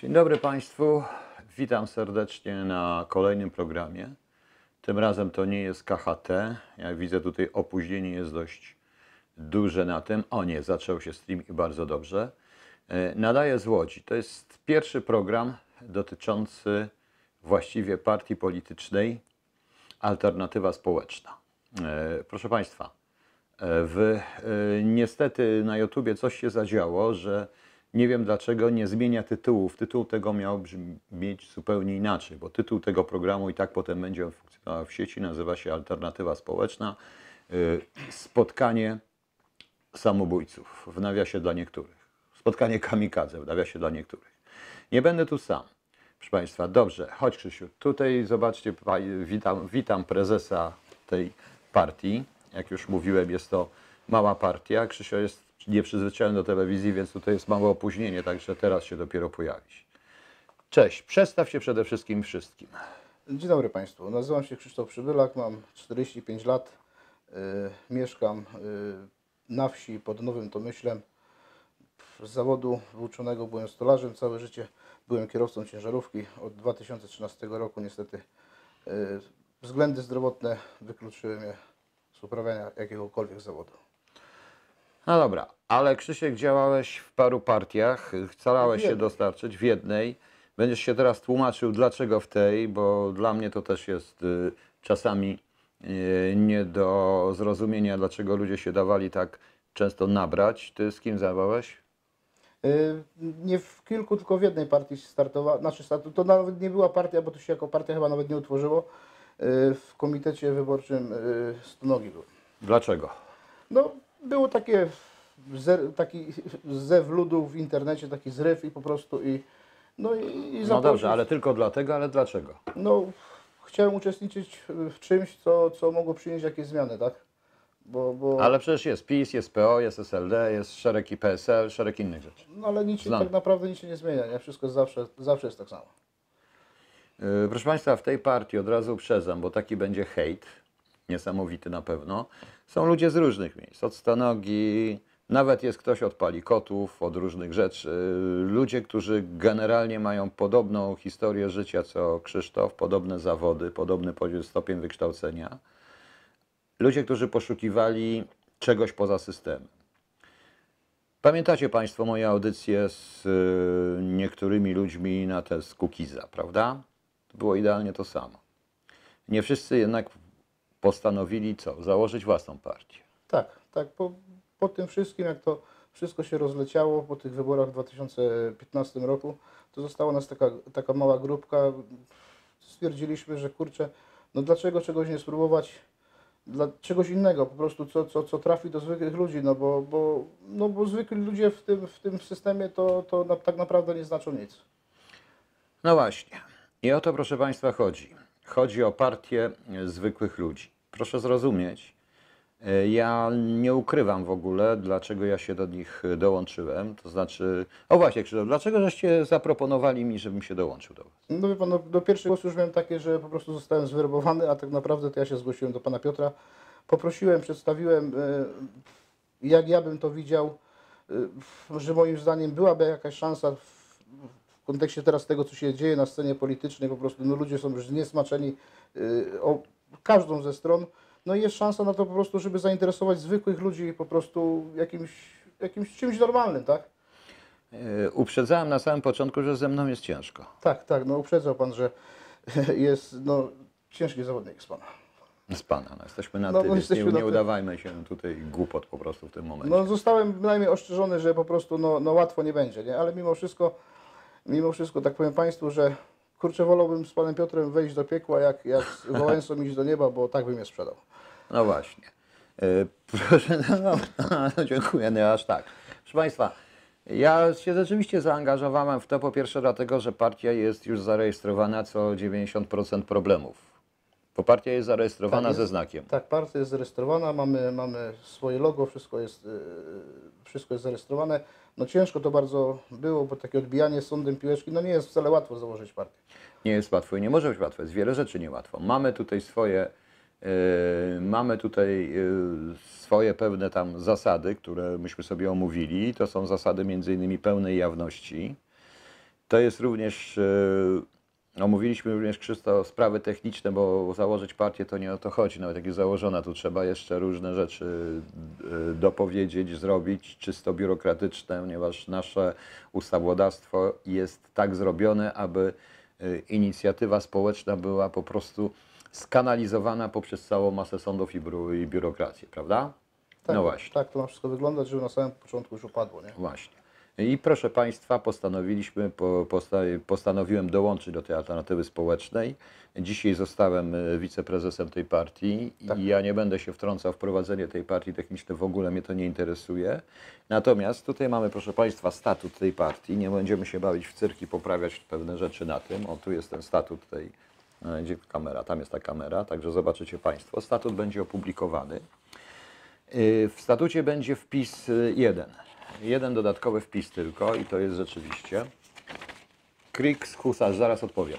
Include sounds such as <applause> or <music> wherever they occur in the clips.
Dzień dobry Państwu. Witam serdecznie na kolejnym programie. Tym razem to nie jest KHT. Jak widzę tutaj opóźnienie jest dość duże na tym. O nie, zaczął się stream i bardzo dobrze. E, Nadaję z Łodzi. To jest pierwszy program dotyczący właściwie partii politycznej Alternatywa Społeczna. E, Proszę Państwa, e, w, niestety na YouTubie coś się zadziało, że nie wiem dlaczego nie zmienia tytułów. Tytuł tego miał brzmieć zupełnie inaczej, bo tytuł tego programu i tak potem będzie funkcjonował w sieci, nazywa się Alternatywa Społeczna. E, Spotkanie samobójców w nawiasie dla niektórych. Spotkanie kamikadze w nawiasie dla niektórych. Nie będę tu sam. Proszę Państwa, dobrze, chodź Krzysiu. Tutaj zobaczcie, witam, witam prezesa tej partii. Jak już mówiłem, jest to mała partia. Krzysio jest nieprzyzwyczajony do telewizji, więc tutaj jest małe opóźnienie, także teraz się dopiero pojawić. Cześć, przedstaw się przede wszystkim wszystkim. Dzień dobry Państwu. Nazywam się Krzysztof Przybylak, mam 45 lat. y, mieszkam y, na wsi pod Nowym Tomyślem. Z zawodu uczonego byłem stolarzem całe życie. Byłem kierowcą ciężarówki. Od 2013 roku niestety y, względy zdrowotne wykluczyły mnie z uprawiania jakiegokolwiek zawodu. No dobra, ale Krzysiek działałeś w paru partiach, starałeś się dostarczyć w jednej. Będziesz się teraz tłumaczył, dlaczego w tej, bo dla mnie to też jest y, czasami y, nie do zrozumienia, dlaczego ludzie się dawali tak często nabrać. Ty z kim zajmowałeś? Y, Nie w kilku, tylko w jednej partii startowałem. Znaczy, to nawet nie była partia, bo to się jako partia chyba nawet nie utworzyło. Y, W komitecie wyborczym y, Stonogi był. Dlaczego? No, było takie ze, taki zew ludu w internecie, taki zryw i po prostu i no i, i No dobrze, ale tylko dlatego, ale dlaczego? No, chciałem uczestniczyć w czymś, co, co mogło przynieść jakieś zmiany, tak? Bo, bo Ale przecież jest PiS, jest PO, jest SLD, jest szereg i PSL, szereg innych rzeczy. no, ale nic Znam. tak naprawdę nic się nie zmienia, nie? Wszystko zawsze, zawsze jest tak samo. Yy, Proszę Państwa, w tej partii od razu uprzedzam, bo taki będzie hejt, niesamowity na pewno. Są ludzie z różnych miejsc, od Stanogi, nawet jest ktoś od Palikotów, od różnych rzeczy. Ludzie, którzy generalnie mają podobną historię życia co Krzysztof, podobne zawody, podobny stopień wykształcenia. Ludzie, którzy poszukiwali czegoś poza systemem. Pamiętacie Państwo moje audycje z y, niektórymi ludźmi na te z Kukiza, prawda? To było idealnie to samo. Nie wszyscy jednak postanowili co? Założyć własną partię. Tak, tak. Po, po tym wszystkim, jak to wszystko się rozleciało po tych wyborach w 2015 roku, to została nas taka, taka mała grupka. Stwierdziliśmy, że kurczę, no dlaczego czegoś nie spróbować dla czegoś innego, po prostu co, co, co trafi do zwykłych ludzi, no bo, bo, no bo zwykli ludzie w tym, w tym systemie to, to na, tak naprawdę nie znaczą nic. No właśnie. I o to, proszę Państwa, chodzi. Chodzi o partię e, zwykłych ludzi. Proszę zrozumieć, e, ja nie ukrywam w ogóle, dlaczego ja się do nich e, dołączyłem. To znaczy, o właśnie, Krzysztof, dlaczego żeście zaproponowali mi, żebym się dołączył do Was? No wie pan, no, do pierwszego głosu już miałem takie, że po prostu zostałem zwerbowany, a tak naprawdę to ja się zgłosiłem do pana Piotra. Poprosiłem, przedstawiłem, jak ja bym to widział, że moim zdaniem byłaby jakaś szansa kontekście teraz tego, co się dzieje na scenie politycznej, po prostu no, ludzie są już zniesmaczeni e, o każdą ze stron. No i jest szansa na to po prostu, żeby zainteresować zwykłych ludzi po prostu jakimś, jakimś czymś normalnym, tak? E, Uprzedzałem na samym początku, że ze mną jest ciężko. Tak, tak, no uprzedzał pan, że <laughs> jest no, ciężki zawodnik z pana. Z Pana. No, jesteśmy na No, ty, no, jesteśmy nie, na nie udawajmy się tutaj głupot po prostu w tym momencie. No zostałem bynajmniej ostrzeżony, że po prostu no, no łatwo nie będzie, nie? Ale mimo wszystko, mimo wszystko tak powiem Państwu, że kurczę wolałbym z Panem Piotrem wejść do piekła, jak, jak z Wałęsą iść do nieba, bo tak bym je sprzedał. No właśnie. E, Proszę, no, no, dziękuję, nie aż tak. Proszę Państwa, ja się rzeczywiście zaangażowałem w to po pierwsze dlatego, że partia jest już zarejestrowana co 90% problemów. Bo partia jest zarejestrowana Tak jest. ze znakiem. Tak, partia jest zarejestrowana, mamy, mamy swoje logo, wszystko jest, yy, wszystko jest zarejestrowane. No ciężko to bardzo było, bo takie odbijanie sądem piłeczki, no nie jest wcale łatwo założyć partię. Nie jest łatwo i nie może być łatwo, jest wiele rzeczy niełatwo. Mamy tutaj swoje, e, mamy tutaj e, swoje pewne tam zasady, które myśmy sobie omówili. To są zasady między innymi pełnej jawności. To jest również, e, omówiliśmy również Krzysztof sprawy techniczne, bo założyć partię to nie o to chodzi, nawet jak jest założona, tu trzeba jeszcze różne rzeczy e, dopowiedzieć, zrobić, czysto biurokratyczne, ponieważ nasze ustawodawstwo jest tak zrobione, aby e, inicjatywa społeczna była po prostu skanalizowana poprzez całą masę sądów i, biuro, i biurokrację, prawda? Tak, no właśnie. Tak to ma wszystko wyglądać, żeby na samym początku już upadło, nie? Właśnie. I proszę Państwa, postanowiliśmy, po, posta, postanowiłem dołączyć do tej alternatywy społecznej. Dzisiaj zostałem e, wiceprezesem tej partii i ja nie będę się wtrącał w prowadzenie tej partii technicznej, w ogóle mnie to nie interesuje. Natomiast tutaj mamy, proszę Państwa, statut tej partii. Nie będziemy się bawić w cyrki, poprawiać pewne rzeczy na tym. O, tu jest ten statut tej, e, gdzie kamera, tam jest ta kamera, także zobaczycie Państwo. Statut będzie opublikowany. Y, W statucie będzie wpis jeden. Jeden dodatkowy wpis tylko i to jest rzeczywiście. Kriks Husarz, zaraz odpowiem.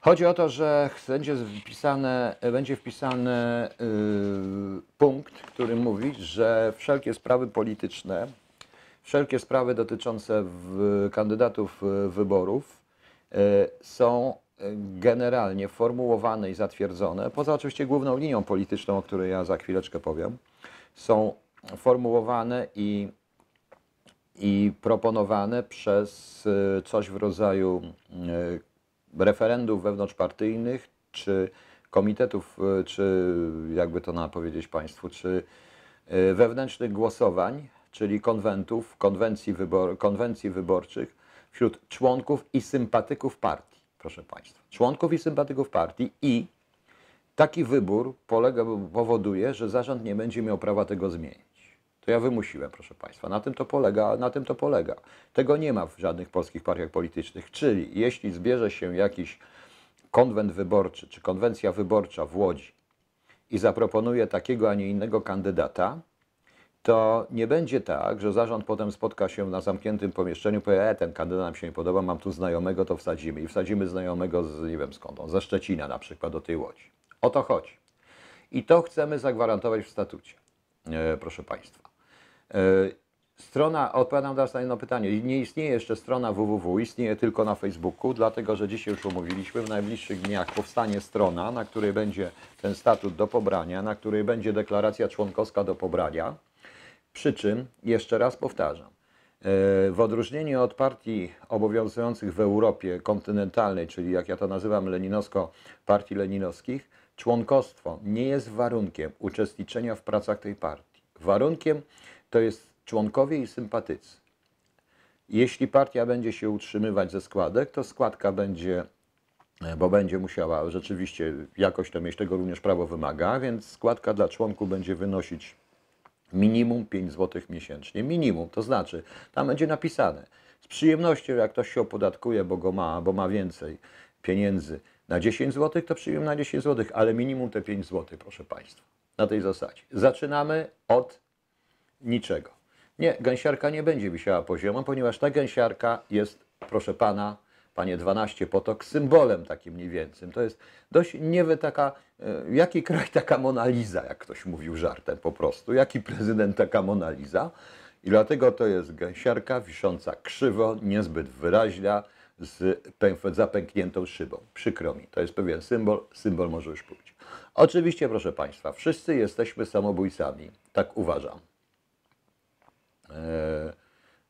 Chodzi o to, że będzie wpisane, będzie wpisany y, punkt, który mówi, że wszelkie sprawy polityczne, wszelkie sprawy dotyczące kandydatów y, wyborów y, są generalnie formułowane i zatwierdzone, poza oczywiście główną linią polityczną, o której ja za chwileczkę powiem, są formułowane i, i proponowane przez y, coś w rodzaju y, referendów wewnątrzpartyjnych, czy komitetów, y, czy jakby to na powiedzieć Państwu, czy wewnętrznych głosowań, czyli konwentów, konwencji, wybor, konwencji wyborczych wśród członków i sympatyków partii, proszę Państwa. Członków i sympatyków partii i taki wybór polega, powoduje, że zarząd nie będzie miał prawa tego zmienić. To ja wymusiłem, proszę Państwa. Na tym to polega. Na tym to polega. Tego nie ma w żadnych polskich partiach politycznych. Czyli jeśli zbierze się jakiś konwent wyborczy czy konwencja wyborcza w Łodzi i zaproponuje takiego, a nie innego kandydata, to nie będzie tak, że zarząd potem spotka się na zamkniętym pomieszczeniu, powie, e, ten kandydat nam się nie podoba, mam tu znajomego, to wsadzimy. I wsadzimy znajomego z, nie wiem skąd, on, ze Szczecina na przykład do tej Łodzi. O to chodzi. I to chcemy zagwarantować w statucie, e, proszę Państwa. E, Strona, odpowiadam teraz na jedno pytanie. Nie istnieje jeszcze strona www, istnieje tylko na Facebooku, dlatego że dzisiaj już umówiliśmy, w najbliższych dniach powstanie strona, na której będzie ten statut do pobrania, na której będzie deklaracja członkowska do pobrania. Przy czym, jeszcze raz powtarzam, e, w odróżnieniu od partii obowiązujących w Europie kontynentalnej, czyli jak ja to nazywam leninowsko, partii leninowskich, członkostwo nie jest warunkiem uczestniczenia w pracach tej partii. Warunkiem to jest członkowie i sympatycy. Jeśli partia będzie się utrzymywać ze składek, to składka będzie, e, bo będzie musiała rzeczywiście jakoś to mieć, tego również prawo wymaga, więc składka dla członków będzie wynosić minimum 5 zł miesięcznie. Minimum, to znaczy, tam będzie napisane, z przyjemnością jak ktoś się opodatkuje, bo go ma, bo ma więcej pieniędzy na 10 zł, to przyjmiem na 10 zł, ale minimum te 5 zł, proszę Państwa, na tej zasadzie. Zaczynamy od niczego. Nie, gęsiarka nie będzie wisiała poziomem, ponieważ ta gęsiarka jest, proszę Pana, Panie 12 potok, symbolem takim mniej więcej. To jest dość niewy taka, e, jaki kraj taka Mona Lisa, jak ktoś mówił żartem po prostu, jaki prezydent taka Mona Lisa. I dlatego to jest gęsiarka wisząca krzywo, niezbyt wyraźna, z pęk- zapękniętą szybą. Przykro mi, to jest pewien symbol, symbol może już pójść. Oczywiście, proszę Państwa, wszyscy jesteśmy samobójcami, tak uważam. E,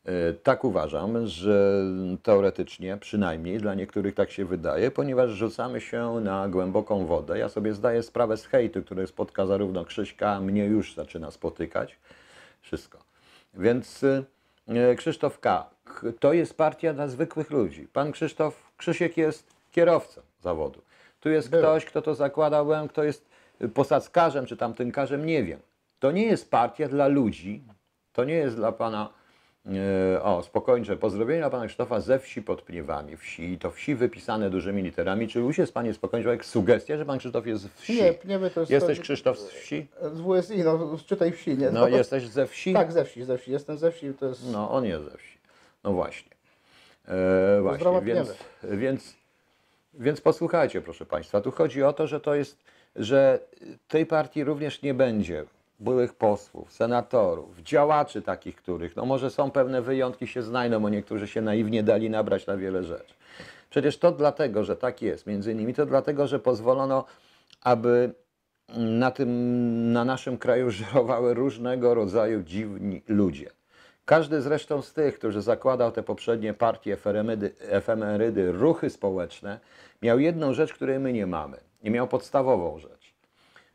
e, Tak uważam, że teoretycznie, przynajmniej dla niektórych tak się wydaje, ponieważ rzucamy się na głęboką wodę. Ja sobie zdaję sprawę z hejtu, który spotka zarówno Krzyśka, mnie już zaczyna spotykać. Wszystko. Więc e, Krzysztof K. K- To jest partia dla zwykłych ludzi. Pan Krzysztof, Krzysiek jest kierowcą zawodu. Tu jest Był. ktoś, kto to zakładał, kto jest posadzkarzem czy tamtynkarzem, nie wiem. To nie jest partia dla ludzi, to nie jest dla pana, e, o spokojnie, pozdrowienia dla pana Krzysztofa ze wsi pod Pniewami, wsi, to wsi wypisane dużymi literami. Czy już jest panie spokojnie, jak sugestia, że pan Krzysztof jest z wsi? Nie, nie, to jest... Jesteś to- Krzysztof z wsi? Z WSI, no czytaj wsi, nie? No jesteś ze wsi? Tak, ze wsi, ze wsi. Jestem ze wsi, to jest... No, on jest ze wsi. No właśnie. E, właśnie, więc, więc, więc posłuchajcie, proszę Państwa. Tu chodzi o to, że to jest, że tej partii również nie będzie byłych posłów, senatorów, działaczy takich, których, no może są pewne wyjątki, się znajdą, bo niektórzy się naiwnie dali nabrać na wiele rzeczy. Przecież to dlatego, że tak jest, między innymi to dlatego, że pozwolono, aby na, tym, na naszym kraju <laughs> żerowały różnego rodzaju dziwni ludzie. Każdy zresztą z tych, którzy zakładał te poprzednie partie, efemerydy, efemerydy, ruchy społeczne, miał jedną rzecz, której my nie mamy. I miał podstawową rzecz,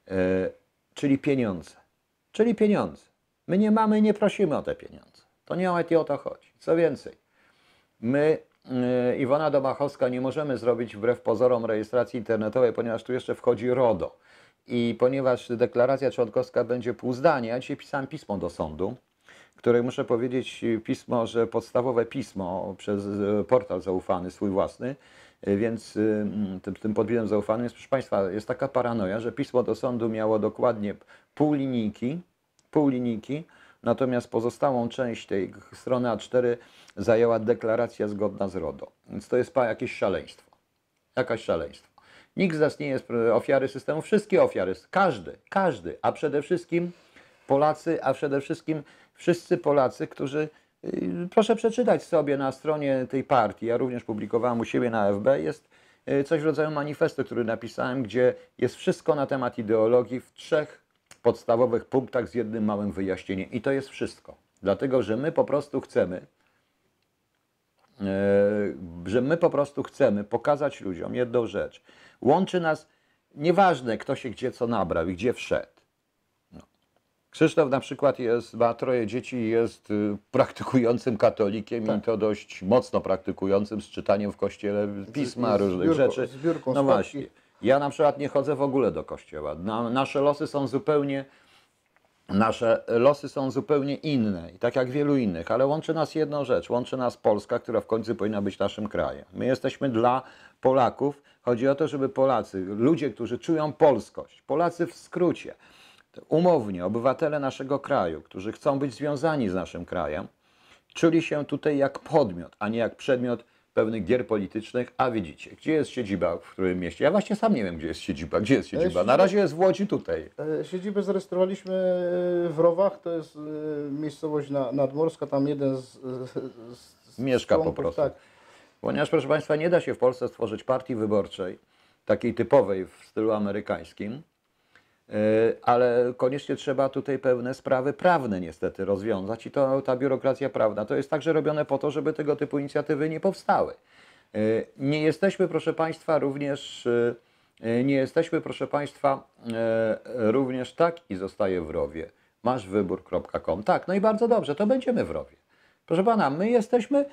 e, czyli pieniądze. Czyli pieniądze. My nie mamy i nie prosimy o te pieniądze. To nie o to chodzi. Co więcej, my, e, Iwona Domachowska, nie możemy zrobić wbrew pozorom rejestracji internetowej, ponieważ tu jeszcze wchodzi RODO. I ponieważ deklaracja członkowska będzie pół zdania, ja dzisiaj pisałem pismo do sądu, które muszę powiedzieć pismo, że podstawowe pismo przez e, portal zaufany, swój własny, e, więc y, tym, tym podwidem zaufanym jest, proszę Państwa, jest taka paranoja, że pismo do sądu miało dokładnie pół linijki, pół linijki, natomiast pozostałą część tej strony A4 zajęła deklaracja zgodna z RODO. Więc to jest jakieś szaleństwo. Jakaś szaleństwo. Nikt z nas nie jest e, ofiary systemu, wszystkie ofiary, każdy, każdy, a przede wszystkim Polacy, a przede wszystkim wszyscy Polacy, którzy, y, proszę przeczytać sobie na stronie tej partii, ja również publikowałem u siebie na FB, jest y, coś w rodzaju manifestu, który napisałem, gdzie jest wszystko na temat ideologii w trzech podstawowych punktach z jednym małym wyjaśnieniem. I to jest wszystko. Dlatego, że my po prostu chcemy, e, że my po prostu chcemy pokazać ludziom jedną rzecz. Łączy nas, nieważne kto się gdzie co nabrał i gdzie wszedł. Krzysztof na przykład jest, ma troje dzieci i jest y, praktykującym katolikiem Tak. i to dość mocno praktykującym z czytaniem w kościele pisma, z- różnych zbiórką- rzeczy. zbiórką no właśnie. Ja na przykład nie chodzę w ogóle do kościoła. Na, nasze losy są zupełnie Nasze losy są zupełnie inne i tak jak wielu innych, ale łączy nas jedną rzecz. Łączy nas Polska, która w końcu powinna być naszym krajem. My jesteśmy dla Polaków. Chodzi o to, żeby Polacy, ludzie, którzy czują polskość, Polacy w skrócie, umownie, obywatele naszego kraju, którzy chcą być związani z naszym krajem, czuli się tutaj jak podmiot, a nie jak przedmiot pewnych gier politycznych. A widzicie, gdzie jest siedziba, w którym mieście? Ja właśnie sam nie wiem, gdzie jest siedziba. Gdzie jest siedziba? Na razie jest w Łodzi tutaj. E, Siedzibę zarejestrowaliśmy w Rowach, to jest e, miejscowość na, nadmorska, tam jeden z, z, z Mieszka po członków, prostu. Tak, Ponieważ, proszę Państwa, nie da się w Polsce stworzyć partii wyborczej, takiej typowej w stylu amerykańskim, ale koniecznie trzeba tutaj pewne sprawy prawne niestety rozwiązać i to ta biurokracja prawna to jest także robione po to, żeby tego typu inicjatywy nie powstały. Yy, Nie jesteśmy, proszę Państwa, również yy, nie jesteśmy, proszę Państwa, również tak i zostaje w rowie. Masz wybór.com. Tak, no i bardzo dobrze, to będziemy w rowie. Proszę pana, my jesteśmy,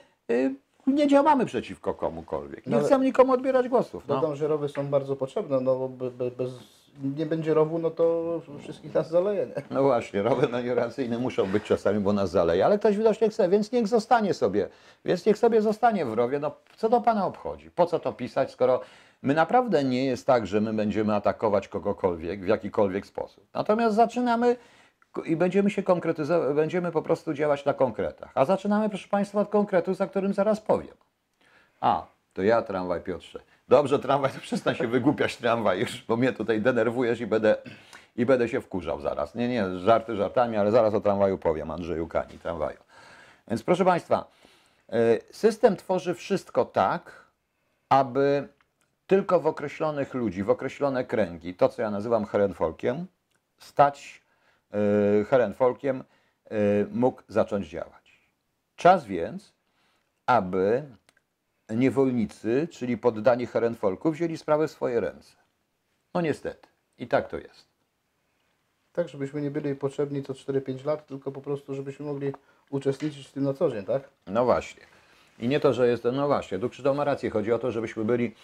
nie działamy przeciwko komukolwiek. Nie No chcemy nikomu odbierać głosów. No. Dodam, że rowy są bardzo potrzebne, no bo be, be, bez, nie będzie rowu, no to wszystkich nas zaleje, nie? no właśnie, rowy melioracyjne muszą być czasami, bo nas zaleje, ale ktoś widocznie chce, więc niech zostanie sobie, więc niech sobie zostanie w rowie. No co to pana obchodzi? Po co to pisać, skoro my naprawdę nie jest tak, że my będziemy atakować kogokolwiek w jakikolwiek sposób. Natomiast zaczynamy i będziemy się konkretyzować, będziemy po prostu działać na konkretach. A zaczynamy, proszę Państwa, od konkretu, za którym zaraz powiem. A, to ja tramwaj Piotrze. Dobrze, tramwaj, to przestań się wygłupiać tramwaj już, bo mnie tutaj denerwujesz i będę, i będę się wkurzał zaraz. Nie, nie, żarty żartami, ale zaraz o tramwaju powiem, Andrzeju Kani, tramwaju. Więc proszę Państwa, y, system tworzy wszystko tak, aby tylko w określonych ludzi, w określone kręgi, to co ja nazywam herenfolkiem, stać y, herenfolkiem, y, mógł zacząć działać. Czas więc, aby niewolnicy, czyli poddani herenfolku, wzięli sprawę w swoje ręce. No niestety. I tak to jest. Tak, żebyśmy nie byli potrzebni co 4-5 lat, tylko po prostu, żebyśmy mogli uczestniczyć w tym na co dzień, tak? No właśnie. I nie to, że jest, no właśnie, tu Krzysztof ma rację, chodzi o to, żebyśmy byli,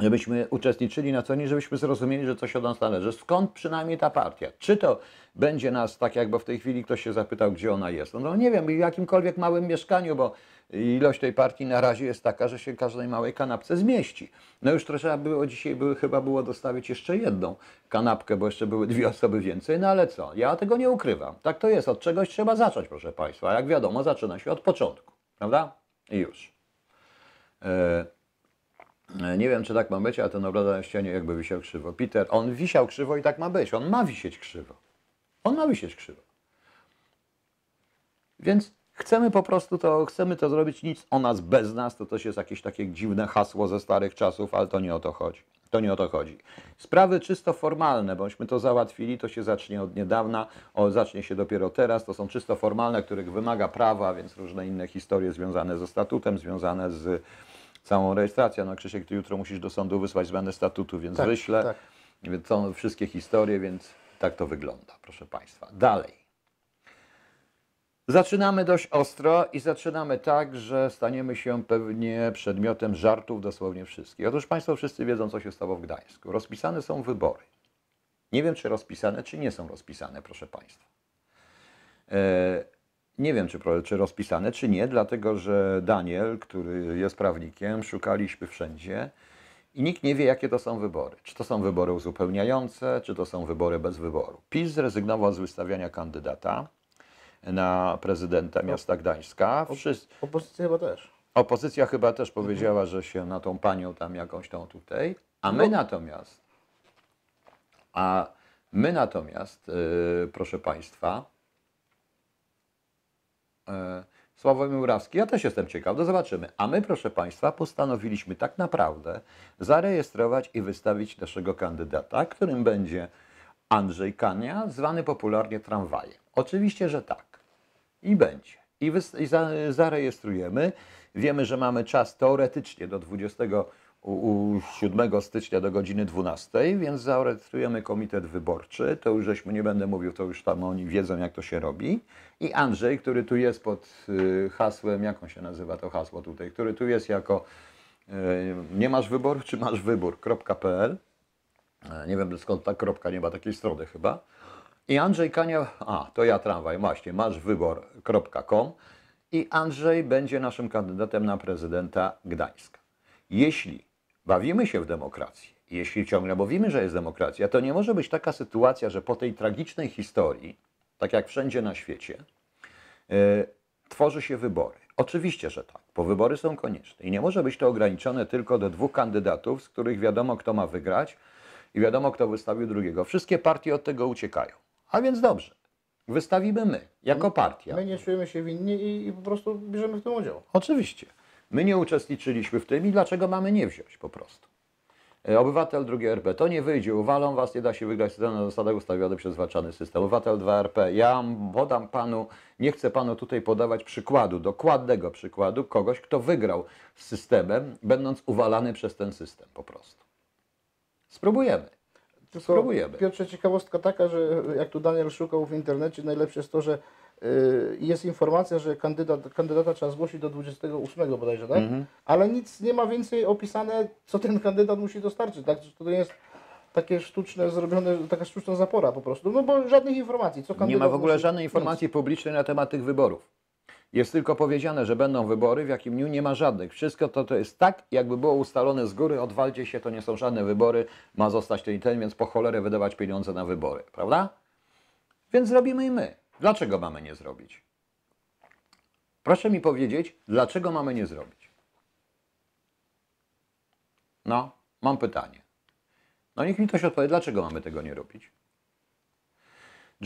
żebyśmy uczestniczyli na co dzień, żebyśmy zrozumieli, że coś od nas należy. Skąd przynajmniej ta partia? Czy to będzie nas, tak jakby w tej chwili ktoś się zapytał, gdzie ona jest? No, no nie wiem, w jakimkolwiek małym mieszkaniu, bo ilość tej partii na razie jest taka, że się każdej małej kanapce zmieści. No już trzeba było dzisiaj, chyba było dostawić jeszcze jedną kanapkę, bo jeszcze były dwie osoby więcej, no ale co? Ja tego nie ukrywam. Tak to jest, od czegoś trzeba zacząć, proszę Państwa. Jak wiadomo, zaczyna się od początku, prawda? I już. E, e, nie wiem, czy tak ma być, ale ten obraz na ścianie jakby wisiał krzywo. Peter, on wisiał krzywo i tak ma być. On ma wisieć krzywo. On ma wisieć krzywo. Więc chcemy po prostu to, chcemy to zrobić, nic o nas bez nas, to też jest jakieś takie dziwne hasło ze starych czasów, ale to nie o to chodzi. To nie o to chodzi. Sprawy czysto formalne, bośmy to załatwili, to się zacznie od niedawna, o, zacznie się dopiero teraz, to są czysto formalne, których wymaga prawa, więc różne inne historie związane ze statutem, związane z całą rejestracją. No Krzysiek, ty jutro musisz do sądu wysłać zmianę statutu, więc Tak, wyślę. tak. Więc są wszystkie historie, więc tak to wygląda, proszę Państwa. Dalej. Zaczynamy dość ostro i zaczynamy tak, że staniemy się pewnie przedmiotem żartów dosłownie wszystkich. Otóż Państwo wszyscy wiedzą, co się stało w Gdańsku. Rozpisane są wybory. Nie wiem, czy rozpisane, czy nie są rozpisane, proszę Państwa. E, nie wiem, czy, czy rozpisane, czy nie, dlatego że Daniel, który jest prawnikiem, szukaliśmy wszędzie i nikt nie wie, jakie to są wybory. Czy to są wybory uzupełniające, czy to są wybory bez wyboru. PiS zrezygnował z wystawiania kandydata na prezydenta miasta Gdańska. Wszyscy, Opozycja chyba też. opozycja chyba też powiedziała, że się na tą panią tam jakąś tą tutaj, a my natomiast, a my natomiast, yy, proszę Państwa, yy, Sławomir Murawski, ja też jestem ciekaw, to zobaczymy. A my, proszę Państwa, postanowiliśmy tak naprawdę zarejestrować i wystawić naszego kandydata, którym będzie Andrzej Kania, zwany popularnie tramwajem. Oczywiście, że tak. I będzie. I, i za, zarejestrujemy. Wiemy, że mamy czas teoretycznie do 27 stycznia do godziny 12, więc zarejestrujemy komitet wyborczy. To już żeśmy nie będę mówił, to już tam oni wiedzą, jak to się robi. I Andrzej, który tu jest pod y, hasłem, jak on się nazywa to hasło tutaj, który tu jest jako y, nie masz wyboru, czy masz wybór.pl. E, Nie wiem skąd ta kropka, nie ma takiej strony chyba. I Andrzej Kania, a to ja tramwaj, właśnie, masz wybór.com i Andrzej będzie naszym kandydatem na prezydenta Gdańska. Jeśli bawimy się w demokrację, jeśli ciągle mówimy, że jest demokracja, to nie może być taka sytuacja, że po tej tragicznej historii, tak jak wszędzie na świecie, e, tworzy się wybory. Oczywiście, że tak, bo wybory są konieczne i nie może być to ograniczone tylko do dwóch kandydatów, z których wiadomo, kto ma wygrać i wiadomo, kto wystawił drugiego. Wszystkie partie od tego uciekają. A więc dobrze, wystawimy my, jako partia. My nie czujemy się winni i, i po prostu bierzemy w tym udział. Oczywiście. My nie uczestniczyliśmy w tym i dlaczego mamy nie wziąć po prostu? E, Obywatel 2 RP, to nie wyjdzie, uwalą was, nie da się wygrać na zasadach ustawionych przez zwalczany system. Obywatel 2 RP, ja podam panu, nie chcę panu tutaj podawać przykładu, dokładnego przykładu kogoś, kto wygrał z systemem, będąc uwalany przez ten system po prostu. Spróbujemy. Spróbujemy. Piotrze, ciekawostka taka, że jak tu Daniel szukał w internecie, najlepsze jest to, że y, jest informacja, że kandydat, kandydata trzeba zgłosić do 28 bodajże, tak? Mhm. Ale nic nie ma więcej opisane, co ten kandydat musi dostarczyć, tak? To nie jest takie sztuczne, zrobione, taka sztuczna zapora po prostu, no bo żadnych informacji, co kandydat Nie ma w ogóle musi- żadnej informacji publicznej na temat tych wyborów. Jest tylko powiedziane, że będą wybory, w jakim dniu nie ma żadnych. Wszystko to, to jest tak, jakby było ustalone z góry, odwalcie się, to nie są żadne wybory, ma zostać ten i ten, więc po cholerę wydawać pieniądze na wybory, prawda? Więc zrobimy i my. Dlaczego mamy nie zrobić? Proszę mi powiedzieć, dlaczego mamy nie zrobić? No, mam pytanie. No niech mi ktoś odpowie, dlaczego mamy tego nie robić?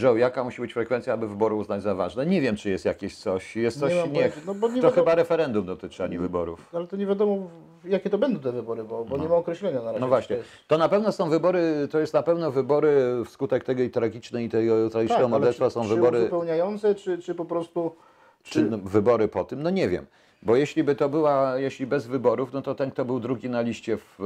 Joe, jaka musi być frekwencja, aby wybory uznać za ważne? Nie wiem, czy jest jakieś coś. Jest coś, Nie nie, no bo nie to wiadomo- chyba referendum dotyczy, a nie wyborów. Ale to nie wiadomo, jakie to będą te wybory, bo, bo nie ma określenia na razie. No czy właśnie, to jest- to na pewno są wybory, to jest na pewno wybory wskutek tej tragicznej i tego Tak, tragicznego ale morderstwa czy, są czy wybory, uzupełniające, czy, czy po prostu... czy no, wybory po tym, no nie wiem. Bo jeśli by to była, jeśli bez wyborów, no to ten, kto był drugi na liście w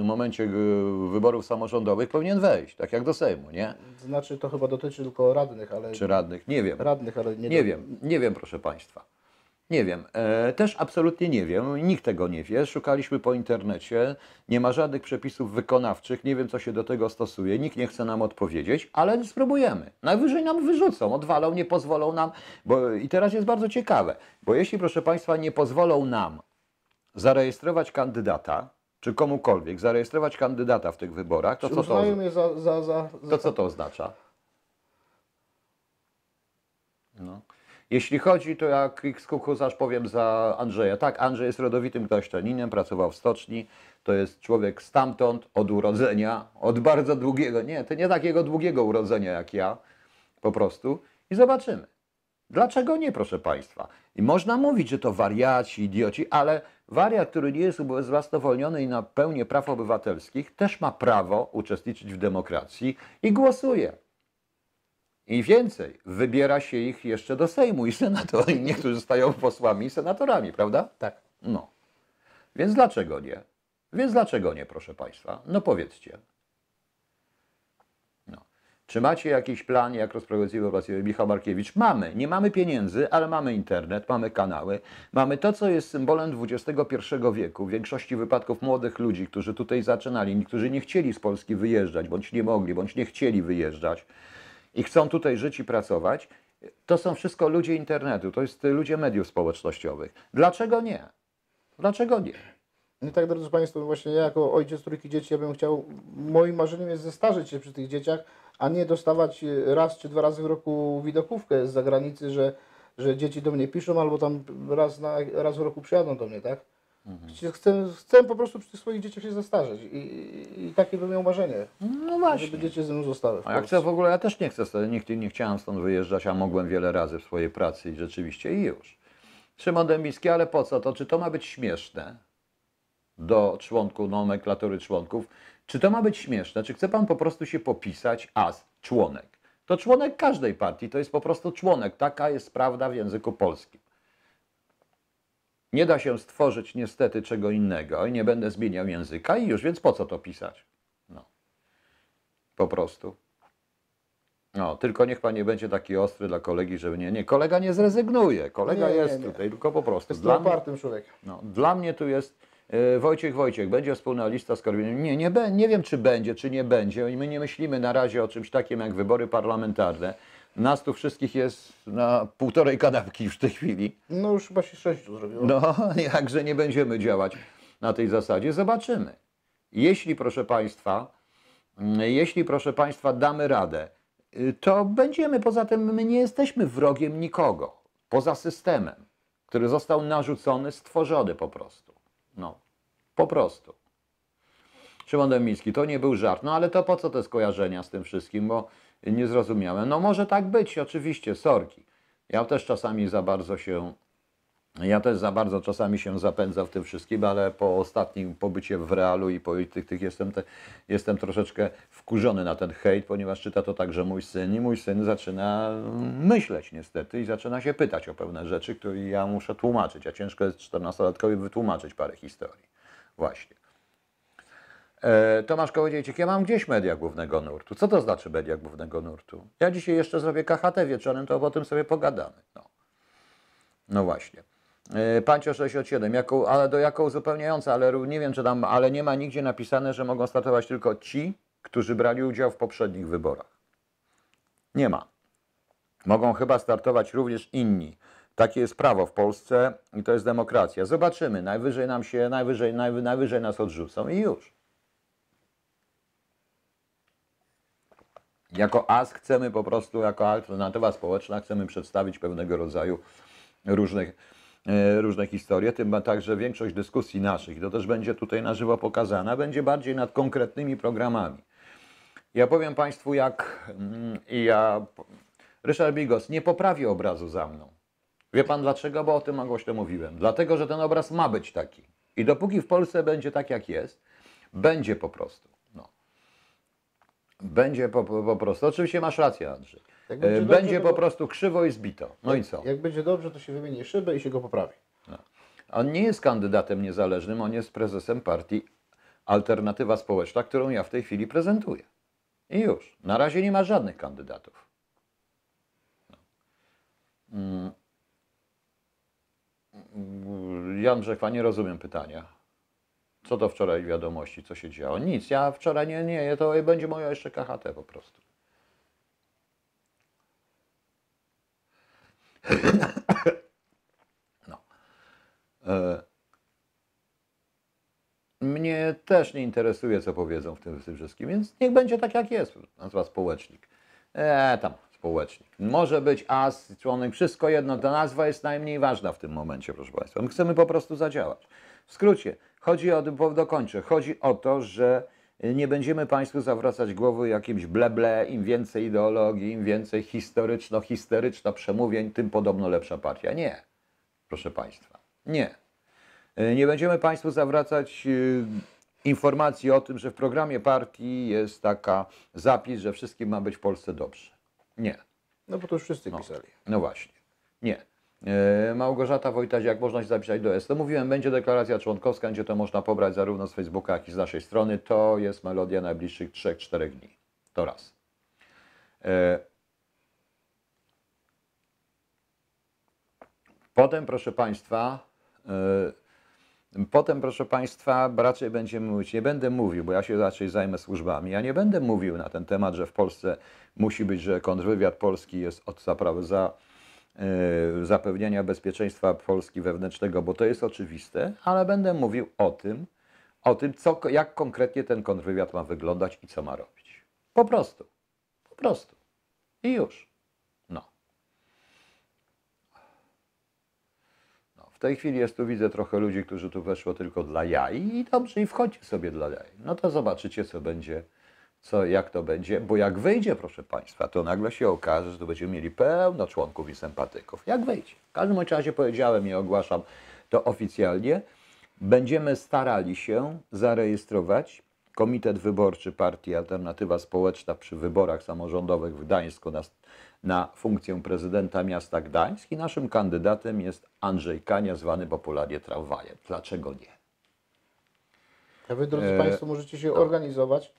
y, momencie y, wyborów samorządowych powinien wejść, tak jak do Sejmu, nie? Znaczy to chyba dotyczy tylko radnych, ale... Czy radnych, nie wiem. Radnych, ale nie... Nie do- wiem, nie wiem, proszę Państwa. Nie wiem. E, też absolutnie nie wiem. Nikt tego nie wie. Szukaliśmy po internecie. Nie ma żadnych przepisów wykonawczych. Nie wiem, co się do tego stosuje. Nikt nie chce nam odpowiedzieć, ale spróbujemy. Najwyżej nam wyrzucą, odwalą, nie pozwolą nam. Bo, I teraz jest bardzo ciekawe, bo jeśli, proszę Państwa, nie pozwolą nam zarejestrować kandydata, czy komukolwiek zarejestrować kandydata w tych wyborach, to co to, za, za, za to co to oznacza? No. Jeśli chodzi, to jak kukusarz powiem za Andrzeja. Tak, Andrzej jest rodowitym kasztaninem, pracował w stoczni. To jest człowiek stamtąd, od urodzenia, od bardzo długiego, nie, to nie takiego długiego urodzenia jak ja. po prostu i zobaczymy. Dlaczego nie, proszę Państwa? I można mówić, że to wariaci, idioci, ale wariat, który nie jest ubezwłasnowolniony i na pełnię praw obywatelskich, też ma prawo uczestniczyć w demokracji i głosuje. I więcej, wybiera się ich jeszcze do Sejmu i Senatu. I niektórzy stają posłami i senatorami, prawda? Tak. No. Więc dlaczego nie? Więc dlaczego nie, proszę Państwa? No powiedzcie. No. Czy macie jakiś plan, jak rozprawiać operację Michał Markiewicz? Mamy. Nie mamy pieniędzy, ale mamy internet, mamy kanały, mamy to, co jest symbolem XXI wieku. W większości wypadków młodych ludzi, którzy tutaj zaczynali, którzy nie chcieli z Polski wyjeżdżać, bądź nie mogli, bądź nie chcieli wyjeżdżać i chcą tutaj żyć i pracować, to są wszystko ludzie internetu, to jest ludzie mediów społecznościowych. Dlaczego nie? Dlaczego nie? No tak, drodzy Państwo, właśnie ja jako ojciec trójki dzieci, ja bym chciał, moim marzeniem jest zestarzyć się przy tych dzieciach, a nie dostawać e, raz czy dwa razy w roku widokówkę z zagranicy, że, że dzieci do mnie piszą, albo tam raz, na, raz w roku przyjadą do mnie, tak? Mhm. Chcę, chcę po prostu przy tych swoich dzieciach się zestarzeć i, i, i takie bym miał marzenie, No żeby dzieci ze mną zostały A ja chcę w ogóle, ja też nie chcę, nie, nie chciałem stąd wyjeżdżać, a mogłem wiele razy w swojej pracy i rzeczywiście i już. Szymon Dębicki, ale po co to? Czy to ma być śmieszne do członków, nomenklatury członków? Czy to ma być śmieszne? Czy chce pan po prostu się popisać as członek? To członek każdej partii, to jest po prostu członek. Taka jest prawda w języku polskim. Nie da się stworzyć niestety czego innego i nie będę zmieniał języka i już, więc po co to pisać? No. Po prostu. No, tylko niech pan nie będzie taki ostry dla kolegi, żeby nie. Nie, kolega nie zrezygnuje. Kolega Nie, nie, jest nie. tutaj, tylko po prostu. Jest Dla człowiek. no, dla mnie tu jest e, Wojciech Wojciech, będzie wspólna lista z Korwinem. Nie, nie, be- nie wiem, czy będzie, czy nie będzie. I my nie myślimy na razie o czymś takim jak wybory parlamentarne. Nas tu wszystkich jest na półtorej kanapki już w tej chwili. No już chyba się sześciu zrobiło. No, <laughs> jakże nie będziemy działać na tej zasadzie, zobaczymy. Jeśli, proszę Państwa, mm, jeśli, proszę Państwa, damy radę, y, to będziemy, poza tym my nie jesteśmy wrogiem nikogo, poza systemem, który został narzucony, stworzony po prostu. No, po prostu. Szymon Dębicki, to nie był żart. No ale to po co te skojarzenia z tym wszystkim, bo nie zrozumiałem. No może tak być, oczywiście, sorki. Ja też czasami za bardzo się ja też za bardzo czasami się zapędzam w tym wszystkim, ale po ostatnim pobycie w realu i po tych, tych jestem, te, jestem troszeczkę wkurzony na ten hejt, ponieważ czyta to także mój syn i mój syn zaczyna myśleć niestety i zaczyna się pytać o pewne rzeczy, które ja muszę tłumaczyć, a ciężko jest 14-latkowi wytłumaczyć parę historii. Właśnie. E, Tomasz Kołodziejczyk, ja mam gdzieś media głównego nurtu. Co to znaczy media głównego nurtu? Ja dzisiaj jeszcze zrobię KHT wieczorem, to o tym sobie pogadamy. No. No właśnie. Yy, Pancio 67, jako, ale do jako uzupełniająca, ale nie wiem, czy tam, ale nie ma nigdzie napisane, że mogą startować tylko ci, którzy brali udział w poprzednich wyborach. Nie ma. Mogą chyba startować również inni. Takie jest prawo w Polsce i to jest demokracja. Zobaczymy. Najwyżej nam się, najwyżej, najwy, najwyżej nas odrzucą i już. Jako AS chcemy po prostu, jako alternatywa społeczna, chcemy przedstawić pewnego rodzaju różnych, e, różne historie, tym także większość dyskusji naszych, to też będzie tutaj na żywo pokazana, będzie bardziej nad konkretnymi programami. Ja powiem Państwu, jak mm, ja, Ryszard Bigos nie poprawi obrazu za mną. Wie Pan dlaczego? Bo o tym głośno mówiłem. Dlatego, że ten obraz ma być taki. I dopóki w Polsce będzie tak, jak jest, będzie po prostu. No. Będzie po, po, prostu. Oczywiście masz rację, Andrzej. Jak będzie Będzie, dobrze, po to- prostu krzywo i zbito. No i co? Jak będzie dobrze, to się wymieni szybę i się go poprawi. On nie jest kandydatem niezależnym, on jest prezesem partii Alternatywa Społeczna, którą ja w tej chwili prezentuję. I już. Na razie nie ma żadnych kandydatów. No. Mm. Jan Brzechwa, nie rozumiem pytania. Co to wczoraj wiadomości, co się działo? Nic, ja wczoraj nie, nie, to będzie moje jeszcze KHT po prostu. <coughs> E, Mnie też nie interesuje, co powiedzą w tym, w tym wszystkim, więc niech będzie tak, jak jest. Nazwa społecznik. E, tam, społecznik. Może być as, członek, wszystko jedno. Ta nazwa jest najmniej ważna w tym momencie, proszę Państwa. My chcemy po prostu zadziałać. W skrócie, chodzi o, bo dokończę, chodzi o to, że Nie będziemy Państwu zawracać głowy jakimś bleble, im więcej ideologii, im więcej historyczno-histeryczno przemówień, tym podobno lepsza partia. Nie, proszę Państwa, nie. Nie będziemy Państwu zawracać y, informacji o tym, że w programie partii jest taka zapis, że wszystkim ma być w Polsce dobrze. Nie. No bo to już wszyscy pisali. No właśnie. Nie. E, Małgorzata Wojtasiak, można się zapisać do S. To mówiłem, będzie deklaracja członkowska, będzie to można pobrać zarówno z Facebooka, jak i z naszej strony. To jest melodia najbliższych 3-4 dni. To raz. E, Potem, proszę Państwa, e, potem, proszę Państwa, raczej będziemy mówić, nie będę mówił, bo ja się raczej zajmę służbami, ja nie będę mówił na ten temat, że w Polsce musi być, że kontrwywiad polski jest od zaprawy za e, zapewnienia bezpieczeństwa Polski wewnętrznego, bo to jest oczywiste, ale będę mówił o tym, o tym, co, jak konkretnie ten kontrwywiad ma wyglądać i co ma robić. Po prostu. Po prostu. I już. No. No, w tej chwili jest tu, widzę trochę ludzi, którzy tu weszło tylko dla jaj i dobrze, i wchodźcie sobie dla jaj. No to zobaczycie, co będzie, co, jak to będzie, bo jak wyjdzie, proszę Państwa, to nagle się okaże, że tu będziemy mieli pełno członków i sympatyków. Jak wyjdzie? W każdym razie powiedziałem i ogłaszam to oficjalnie. Będziemy starali się zarejestrować Komitet Wyborczy Partii Alternatywa Społeczna przy wyborach samorządowych w Gdańsku na, na funkcję prezydenta miasta Gdańsk i naszym kandydatem jest Andrzej Kania, zwany popularnie tramwajem. Dlaczego nie? A wy, drodzy E, Państwo, możecie się organizować,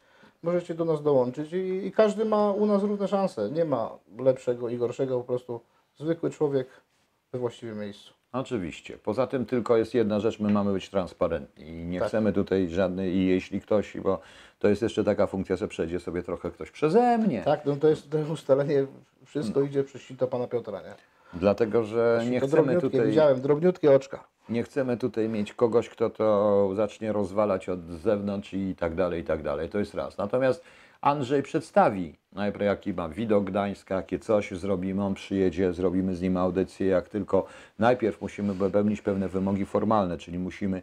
możecie do nas dołączyć i, i każdy ma u nas równe szanse. Nie ma lepszego i gorszego, po prostu zwykły człowiek we właściwym miejscu. Oczywiście. Poza tym tylko jest jedna rzecz, my mamy być transparentni i nie Tak. chcemy tutaj żadnej, i jeśli ktoś, bo to jest jeszcze taka funkcja, że przejdzie sobie trochę ktoś przeze mnie. Tak, no to jest to ustalenie, wszystko idzie przez sito pana Piotra, nie? Dlatego, że nie chcemy tutaj... widziałem, drobniutkie oczka. Nie chcemy tutaj mieć kogoś, kto to zacznie rozwalać od zewnątrz i tak dalej, i tak dalej. To jest raz. Natomiast Andrzej przedstawi najpierw jaki ma widok Gdańska, jakie coś zrobimy, on przyjedzie, zrobimy z nim audycję, jak tylko najpierw musimy wypełnić pewne wymogi formalne, czyli musimy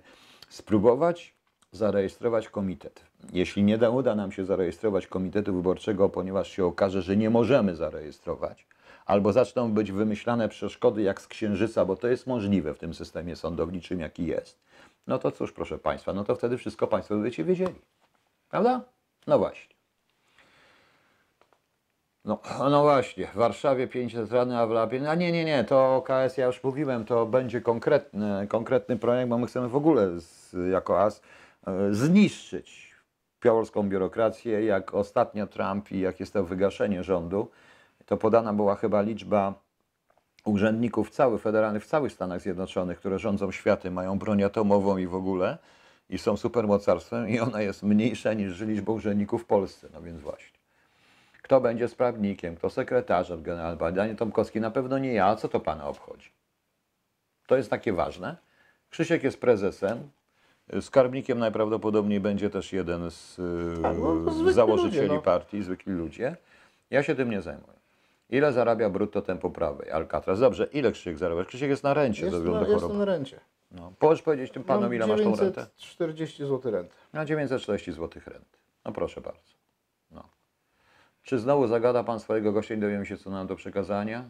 spróbować zarejestrować komitet. Jeśli nie da, uda nam się zarejestrować komitetu wyborczego, ponieważ się okaże, że nie możemy zarejestrować, albo zaczną być wymyślane przeszkody jak z księżyca, bo to jest możliwe w tym systemie sądowniczym, jaki jest, no to cóż, proszę Państwa, no to wtedy wszystko Państwo będziecie wiedzieli. Prawda? No właśnie. No, no właśnie, w Warszawie 500 rany, a w Lapie... A nie, nie, nie, to OKS, ja już mówiłem, to będzie konkretny, konkretny projekt, bo my chcemy w ogóle z, jako AS e, zniszczyć polską biurokrację, jak ostatnio Trump i jak jest to wygaszenie rządu, to podana była chyba liczba urzędników całych federalnych w całych Stanach Zjednoczonych, które rządzą światem, mają broń atomową i w ogóle i są supermocarstwem i ona jest mniejsza niż liczba urzędników w Polsce, no więc właśnie. Kto będzie sprawnikiem, kto sekretarzem generalnym, Daniel Tomkowski, na pewno nie ja, a co to Pana obchodzi? To jest takie ważne. Krzysiek jest prezesem, skarbnikiem najprawdopodobniej będzie też jeden z Tak, no, y, zwykli założycieli ludzie, no. partii, zwykli ludzie. Ja się tym nie zajmuję. Ile zarabia brutto tempo prawej Alcatraz? Dobrze, ile Krzysiek zarabia? Krzysiek jest na rencie Jest ze względu na, na jest chorobę. na rencie. No. Możesz powiedzieć tym panom, Mam ile masz tą rentę? 940 zł renty. Na 940 zł renty. No proszę bardzo. No. Czy znowu zagada Pan swojego gościa i dowiemy się, co nam do przekazania?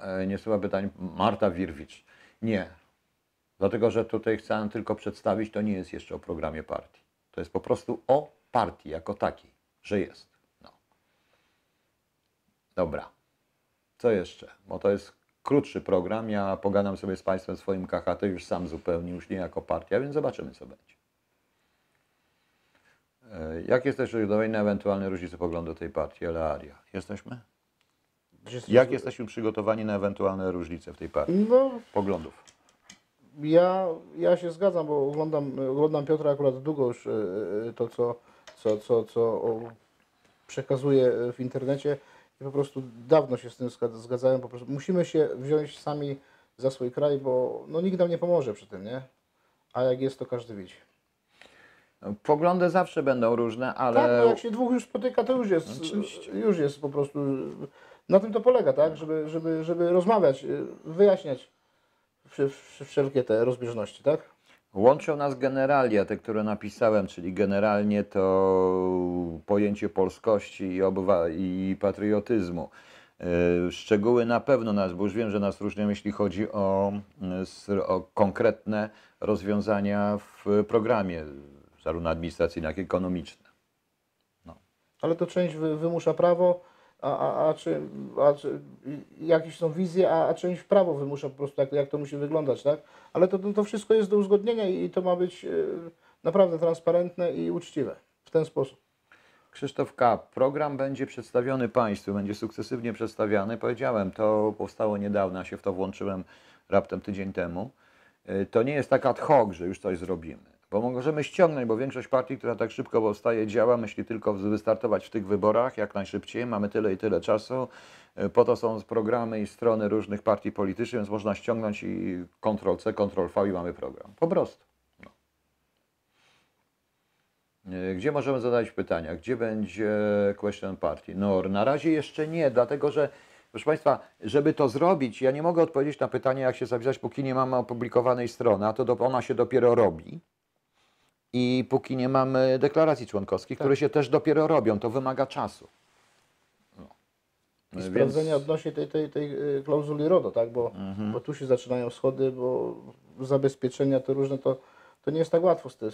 E, nie słucha pytań. Marta Wirwicz. Nie. Dlatego, że tutaj chcę tylko przedstawić, to nie jest jeszcze o programie partii. To jest po prostu o partii jako takiej, że jest. Dobra. Co jeszcze? Bo to jest krótszy program. Ja pogadam sobie z Państwem swoim KHT już sam zupełnie, już nie jako partia, więc zobaczymy, co będzie. E, Jak jesteśmy gotowi na ewentualne różnice poglądu tej partii, Elearia? Jesteśmy? Jak jesteśmy przygotowani na ewentualne różnice w tej partii? No, Poglądów. ja, ja się zgadzam, bo oglądam, oglądam Piotra akurat długo już e, e, to, co, co, co, co przekazuje w internecie i po prostu dawno się z tym zgad- zgadzałem. Po prostu musimy się wziąć sami za swój kraj, bo no, nikt nam nie pomoże przy tym, nie? A jak jest, to każdy widzi. Poglądy zawsze będą różne, ale Tak, no jak się dwóch już spotyka, to już jest, Oczywiście. już jest po prostu, na tym to polega, tak, żeby, żeby, żeby rozmawiać, wyjaśniać wsze- wsze- wszelkie te rozbieżności, tak? Łączą nas generalia, te, które napisałem, czyli generalnie to pojęcie polskości i, obywa- i patriotyzmu. Yy, Szczegóły na pewno nas, bo już wiem, że nas różnią, jeśli chodzi o, o konkretne rozwiązania w programie, zarówno administracyjne, jak i ekonomiczne. Ale to część wy, wymusza prawo, a, a, a, czy, a czy jakieś są wizje, a, a część prawo wymusza po prostu, jak, jak to musi wyglądać, tak? Ale to, to, wszystko jest do uzgodnienia i, to ma być e, naprawdę transparentne i uczciwe w ten sposób. Krzysztof K. Program będzie przedstawiony Państwu, będzie sukcesywnie przedstawiany. Powiedziałem, to powstało niedawno, ja się w to włączyłem raptem tydzień temu. Y, To nie jest tak ad hoc, że już coś zrobimy. Bo możemy ściągnąć, bo większość partii, która tak szybko powstaje, działa, myśli tylko wystartować w tych wyborach jak najszybciej. Mamy tyle i tyle czasu. Y, Po to są programy i strony różnych partii politycznych, więc można ściągnąć i Ctrl-C, Ctrl-V i mamy program. Po prostu. E, Gdzie możemy zadać pytania? Gdzie będzie question party? No, na razie jeszcze nie, dlatego że, proszę Państwa, żeby to zrobić, ja nie mogę odpowiedzieć na pytanie, jak się zapisać, póki nie mamy opublikowanej strony, a to do, ona się dopiero robi. I póki nie mamy deklaracji członkowskich, które się też dopiero robią, to wymaga czasu. No. I Więc- sprawdzenia odnośnie tej, tej, tej e, klauzuli RODO, tak? Bo, Mhm. bo tu się zaczynają schody, bo zabezpieczenia to różne, to, to nie jest tak łatwo z tym.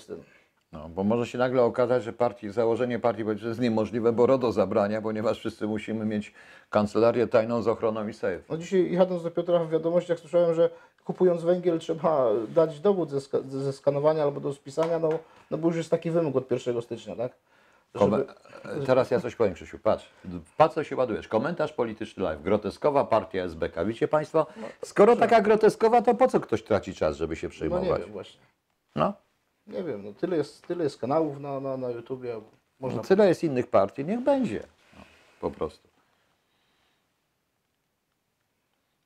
No, bo może się nagle okazać, że partii, założenie partii politycznej jest niemożliwe, bo RODO zabrania, ponieważ wszyscy musimy mieć kancelarię tajną z ochroną i safe. No dzisiaj jadąc do Piotra w wiadomościach słyszałem, że kupując węgiel trzeba dać dowód ze, ska- ze skanowania albo do spisania, no, no bo już jest taki wymóg od 1 stycznia, tak? Kome- e, Teraz ja coś powiem, Krzysiu, patrz. Patrz, co się ładujesz. Komentarz polityczny live. Groteskowa partia SBK. Widzicie Państwo, skoro taka groteskowa, to po co ktoś traci czas, żeby się No nie przejmować? wiem właśnie. No, Nie wiem, no tyle jest, tyle jest kanałów na, na, na YouTubie, można... tyle jest innych partii, niech będzie. No, po prostu.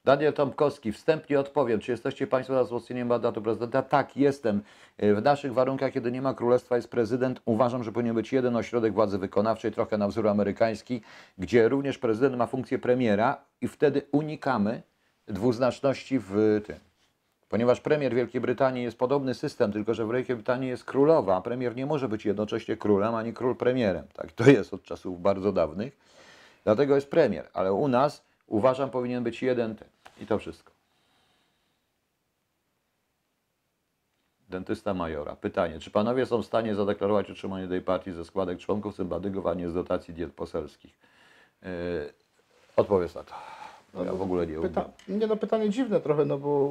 Daniel Tomkowski, wstępnie odpowiem, czy jesteście Państwo za wzmocnieniem mandatu prezydenta? Tak, jestem. E, W naszych warunkach, kiedy nie ma królestwa, jest prezydent, uważam, że powinien być jeden ośrodek władzy wykonawczej, trochę na wzór amerykański, gdzie również prezydent ma funkcję premiera i wtedy unikamy dwuznaczności w tym. Ponieważ premier Wielkiej Brytanii jest podobny system, tylko że w Wielkiej Brytanii jest królowa, a premier nie może być jednocześnie królem ani król premierem. Tak, to jest od czasów bardzo dawnych. Dlatego jest premier, ale u nas uważam powinien być jeden ten. I to wszystko. Dentysta Majora. Pytanie, czy panowie są w stanie zadeklarować utrzymanie tej partii ze składek członków sympatyków, a nie z dotacji diet poselskich? Yy, odpowiedz na to. Ja w ogóle nie. Pyta, nie no, pytanie dziwne trochę, no bo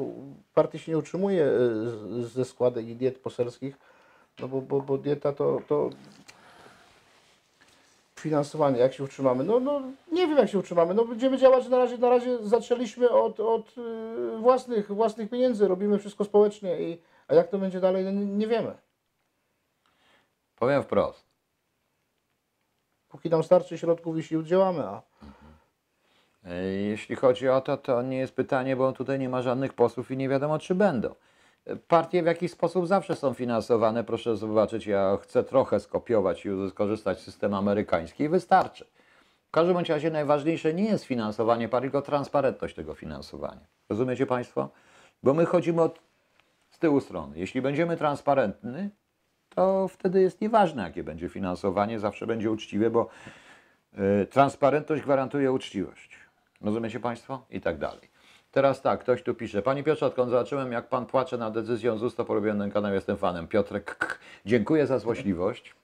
partii się nie utrzymuje z- ze składek i diet poselskich, no bo, bo, bo dieta to, to finansowanie, jak się utrzymamy? No, no nie wiem jak się utrzymamy, no będziemy działać na razie, na razie zaczęliśmy od, od y, własnych, własnych pieniędzy, robimy wszystko społecznie, i, a jak to będzie dalej, no nie, wiemy. Powiem wprost. Póki nam starczy środków i sił, działamy, a E, Jeśli chodzi o to, to nie jest pytanie, bo tutaj nie ma żadnych posłów i nie wiadomo, czy będą. E, Partie w jakiś sposób zawsze są finansowane. Proszę zobaczyć, ja chcę trochę skopiować i skorzystać z systemu amerykański i wystarczy. W każdym razie najważniejsze nie jest finansowanie partii, tylko transparentność tego finansowania. Rozumiecie Państwo? Bo my chodzimy od z tyłu strony. Jeśli będziemy transparentni, to wtedy jest nieważne, jakie będzie finansowanie, zawsze będzie uczciwe, bo y, transparentność gwarantuje uczciwość. Rozumiecie Państwo? I tak dalej. Teraz tak, ktoś tu pisze. Panie Piotrze, odkąd zobaczyłem, jak Pan płacze nad decyzją ZUS, to porobiłem ten kanał, jestem fanem. Piotrek, k- dziękuję za złośliwość.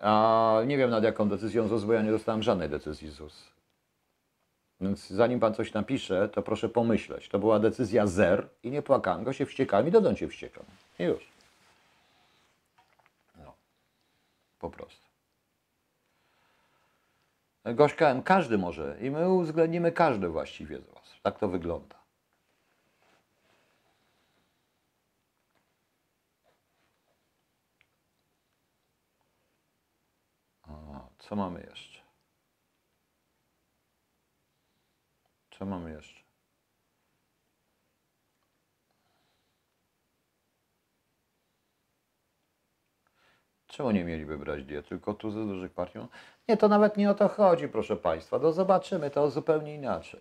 A nie wiem nad jaką decyzją ZUS, bo ja nie dostałem żadnej decyzji ZUS. Więc zanim Pan coś napisze, to proszę pomyśleć. To była decyzja zer i nie płakałem go, się wściekałem i dodąd się wściekam. I już. No. Po prostu. Gośka M, każdy może i my uwzględnimy każdy właściwie z Was. Tak to wygląda. O, co mamy jeszcze? Co mamy jeszcze? Czemu nie mieliby brać diet? Tylko tu ze dużych partii? Nie, to nawet nie o to chodzi, proszę Państwa. No zobaczymy to zupełnie inaczej.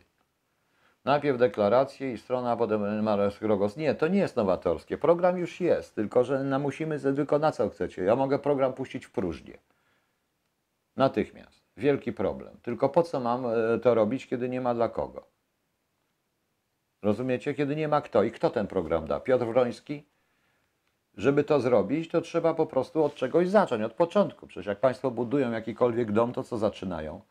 Najpierw deklaracje i strona, a potem Mares Rogos. Nie, to nie jest nowatorskie. Program już jest, tylko że na musimy, tylko na co chcecie. Ja mogę program puścić w próżnię. Natychmiast. Wielki problem. Tylko po co mam e, to robić, kiedy nie ma dla kogo? Rozumiecie? Kiedy nie ma kto. I kto ten program da? Piotr Wroński? Żeby to zrobić, to trzeba po prostu od czegoś zacząć, od początku. Przecież jak Państwo budują jakikolwiek dom, to co zaczynają?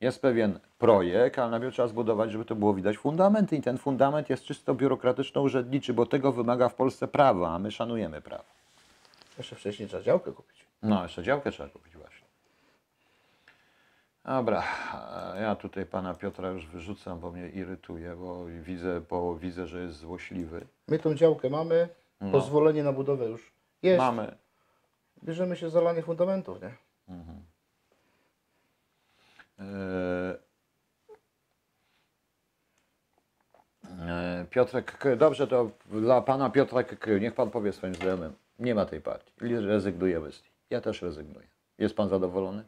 Jest pewien projekt, ale najpierw trzeba zbudować, żeby to było widać fundamenty. I ten fundament jest czysto biurokratyczno-urzędniczy, bo tego wymaga w Polsce prawo, a my szanujemy prawo. Jeszcze wcześniej trzeba działkę kupić. No, jeszcze działkę trzeba kupić właśnie. Dobra, ja tutaj pana Piotra już wyrzucam, bo mnie irytuje, bo widzę, bo widzę że jest złośliwy. My tą działkę mamy, No. pozwolenie na budowę już jest. Mamy. Bierzemy się za lanie fundamentów, nie? E, e, Piotrek, K- dobrze, to dla pana Piotrek, K- niech pan powie swoim znajomym, nie ma tej partii, rezygnujemy z niej. Ja też rezygnuję. Jest pan zadowolony?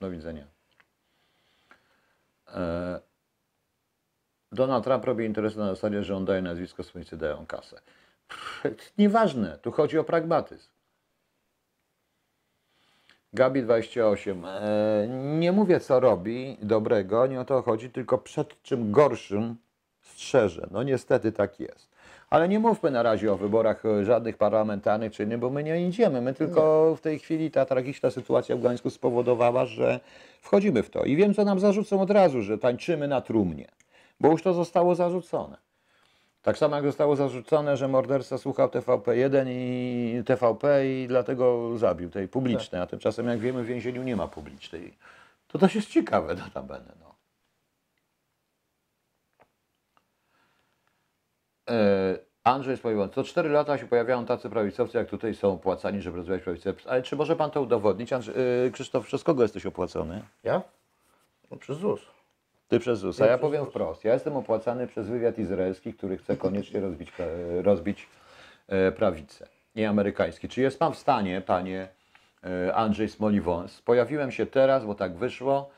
Do widzenia. E, Donald Trump robi interesy na zasadzie, że on daje nazwisko, swojcy dają kasę. Nieważne, tu chodzi o pragmatyzm. Gabi 28. E, nie mówię, co robi dobrego, nie o to chodzi, tylko przed czym gorszym strzeże. No niestety tak jest. Ale nie mówmy na razie o wyborach e, żadnych parlamentarnych czy innych, bo my nie idziemy. My tylko w tej chwili ta tragiczna sytuacja w Gdańsku spowodowała, że wchodzimy w to. I wiem, co nam zarzucą od razu, że tańczymy na trumnie, bo już to zostało zarzucone. Tak samo jak zostało zarzucone, że morderca słuchał TVP1 i TVP i dlatego zabił tej publicznej, a tymczasem jak wiemy w więzieniu nie ma publicznej. To też jest ciekawe notabene. No. E, Andrzej Spojwan, co 4 lata się pojawiają tacy prawicowcy, jak tutaj są opłacani, żeby rozwijać prawicę. Ale czy może pan to udowodnić? Andrzej, e, Krzysztof, przez kogo jesteś opłacony? Ja? No przez ZUS. Ty przez ZUS. A Ja powiem wprost. Ja jestem opłacany przez wywiad izraelski, który chce koniecznie rozbić, pra- rozbić e, prawicę. Nie amerykański. Czy jest pan w stanie, panie e, Andrzej Smoliwąs? Pojawiłem się teraz, bo tak wyszło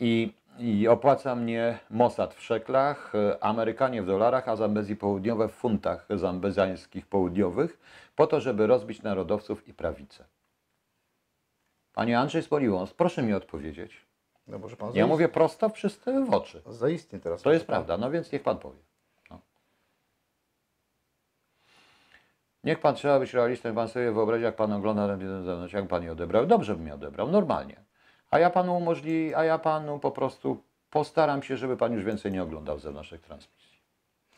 i, i opłaca mnie Mossad w szeklach, e, Amerykanie w dolarach, a Zambezji Południowe w funtach zambezańskich południowych, po to, żeby rozbić narodowców i prawicę. Panie Andrzej Smoliwąs, proszę mi odpowiedzieć. No może pan Ja mówię prosto wszyscy w oczy. Zaistnie teraz. To jest prawda, no więc niech pan powie. No. Niech pan trzeba być realistą, pan sobie wyobrazi, jak pan ogląda ten zewnątrz, jak pan je odebrał. Dobrze bym je odebrał, normalnie. A ja panu umożli, a ja panu po prostu postaram się, żeby pan już więcej nie oglądał zewnętrznych transmisji.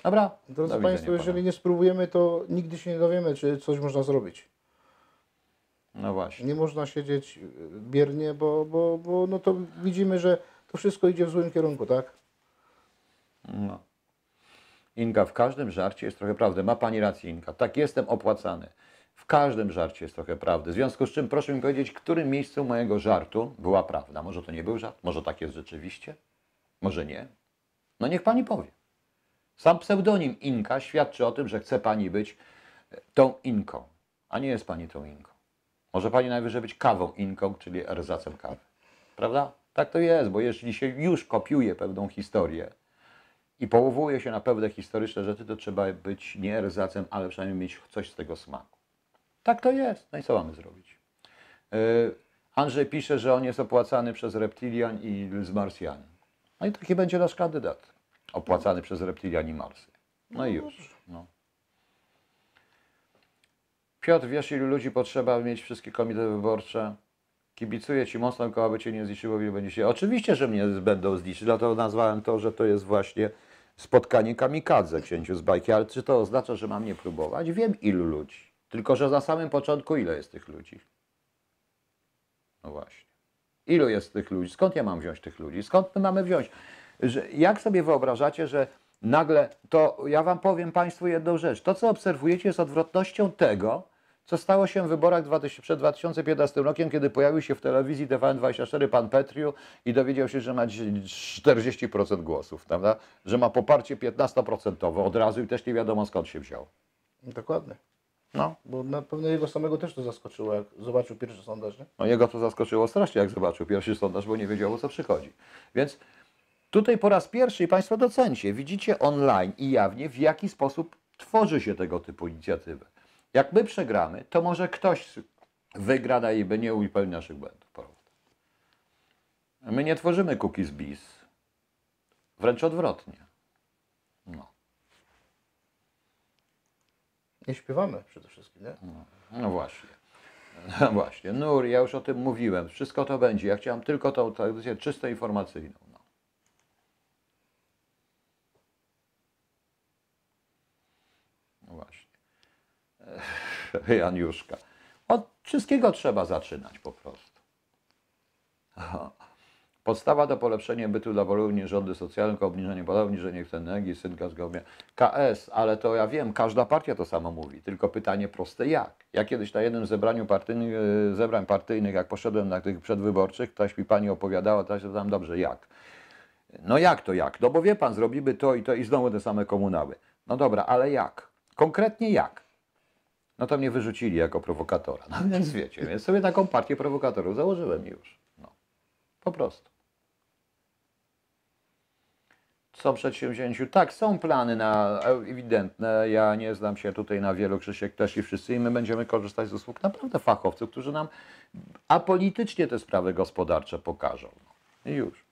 Dobra? Drodzy Do Państwo, jeżeli nie spróbujemy, to nigdy się nie dowiemy, czy coś można zrobić. No właśnie. Nie można siedzieć y, biernie, bo, bo, bo no to widzimy, że to wszystko idzie w złym kierunku, tak? No. Inga, w każdym żarcie jest trochę prawdy. Ma pani rację, Inga. Tak, jestem opłacany. W każdym żarcie jest trochę prawdy. W związku z czym proszę mi powiedzieć, w którym miejscu mojego żartu była prawda. Może to nie był żart? Może tak jest rzeczywiście? Może nie? No niech pani powie. Sam pseudonim Inka świadczy o tym, że chce pani być e, tą Inką, a nie jest pani tą Inką. Może pani najwyżej być kawą Inką, czyli erzacem kawy. Prawda? Tak to jest, bo jeśli się już kopiuje pewną historię, i powołuje się na pewne historyczne rzeczy, to trzeba być nie erzacem, ale przynajmniej mieć coś z tego smaku. Tak to jest. No i co mamy zrobić? Yy, Andrzej pisze, że on jest opłacany przez reptilian i z Marsjanin. No i taki będzie nasz kandydat. Opłacany przez reptilian i Marsy. No i już. No. Piotr, wiesz ilu ludzi potrzeba mieć wszystkie komitety wyborcze? Kibicuję Ci mocno, koło by Cię nie zliczyło, ile będzie się. Oczywiście, że mnie będą zliczyć, dlatego nazwałem to, że to jest właśnie spotkanie kamikadze księciu z bajki. Ale czy to oznacza, że mam nie próbować? Wiem ilu ludzi. Tylko, że na samym początku ile jest tych ludzi? No właśnie. Ilu jest tych ludzi? Skąd ja mam wziąć tych ludzi? Skąd my mamy wziąć? Że, jak sobie wyobrażacie, że nagle to, ja Wam powiem Państwu jedną rzecz. To, co obserwujecie, jest odwrotnością tego, co stało się w wyborach 2000, przed 2015 rokiem, kiedy pojawił się w telewizji TVN24 pan Petriu i dowiedział się, że ma dzisiaj 40% głosów, prawda? że ma poparcie 15% od razu i też nie wiadomo skąd się wziął. Dokładnie. No. Bo na pewno jego samego też to zaskoczyło, jak zobaczył pierwszy sondaż, nie? No jego to zaskoczyło strasznie, jak zobaczył pierwszy sondaż, bo nie wiedział o co przychodzi. Więc Tutaj po raz pierwszy, i Państwo docencie, widzicie online i jawnie, w jaki sposób tworzy się tego typu inicjatywę. Jak my przegramy, to może ktoś wygra na i nie upełni naszych błędów. My nie tworzymy cookies bis. Wręcz odwrotnie. No. Nie śpiewamy przede wszystkim, nie? No właśnie. No właśnie. Nur, ja już o tym mówiłem. Wszystko to będzie. Ja chciałem tylko tą tradycję czysto informacyjną. No. No właśnie. Ech, <laughs> Janiuszka. Od wszystkiego trzeba zaczynać po prostu. <laughs> Podstawa do polepszenia bytu dla Wolowni rządy socjalne, obniżenie podatków, obniżenie cen energii, synka zgodnie. KS, ale to ja wiem, każda partia to samo mówi, tylko pytanie proste jak? Ja kiedyś na jednym zebraniu partyjnych, e, zebrań partyjnych, jak poszedłem na tych przedwyborczych, ktoś mi pani opowiadała, to ja się tam dobrze, jak? No jak to jak? No bo wie pan, zrobimy to i to i znowu te same komunały. No dobra, ale jak? Konkretnie jak? No to mnie wyrzucili jako prowokatora. <laughs> No więc wiecie, więc sobie taką partię prowokatorów założyłem już. No. Po prostu. Są przedsięwzięciu. Tak, są plany na ewidentne. Ja nie znam się tutaj na wielu, Krzysiek też i wszyscy i my będziemy korzystać z usług naprawdę fachowców, którzy nam apolitycznie te sprawy gospodarcze pokażą. No. I już.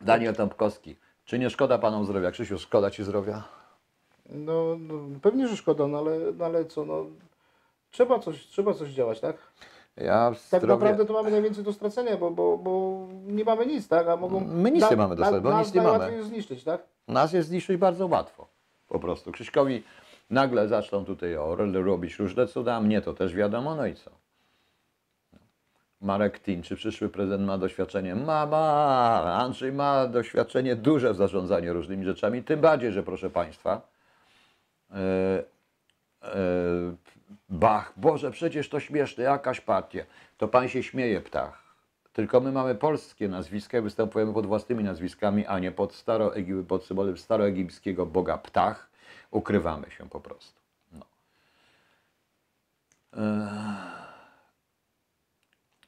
Daniel Tąpkowski. Czy nie szkoda panom zdrowia? Krzysiu, szkoda ci zdrowia? No, no pewnie, że szkoda, no ale, no ale co, no trzeba coś, trzeba coś działać, tak? Ja Tak zdrowie... naprawdę to mamy najwięcej do stracenia, bo, bo, bo nie mamy nic, tak? A mogą My nic nie mamy do stracenia, bo nas nic nie mamy. jest zniszczyć, tak? Nas jest zniszczyć bardzo łatwo. Po prostu. Krzyśkowi nagle zaczną tutaj robić różne cuda, mnie to też wiadomo, no i co? Marek Tin, czy przyszły prezydent ma doświadczenie? Ma, ma. Andrzej ma doświadczenie duże w zarządzaniu różnymi rzeczami, tym bardziej, że proszę Państwa, Bach, Boże, przecież to śmieszne, jakaś partia. To Pan się śmieje, ptach. Tylko my mamy polskie nazwiska i występujemy pod własnymi nazwiskami, a nie pod, staro, pod symbolem staroegipskiego boga ptach. Ukrywamy się po prostu. No.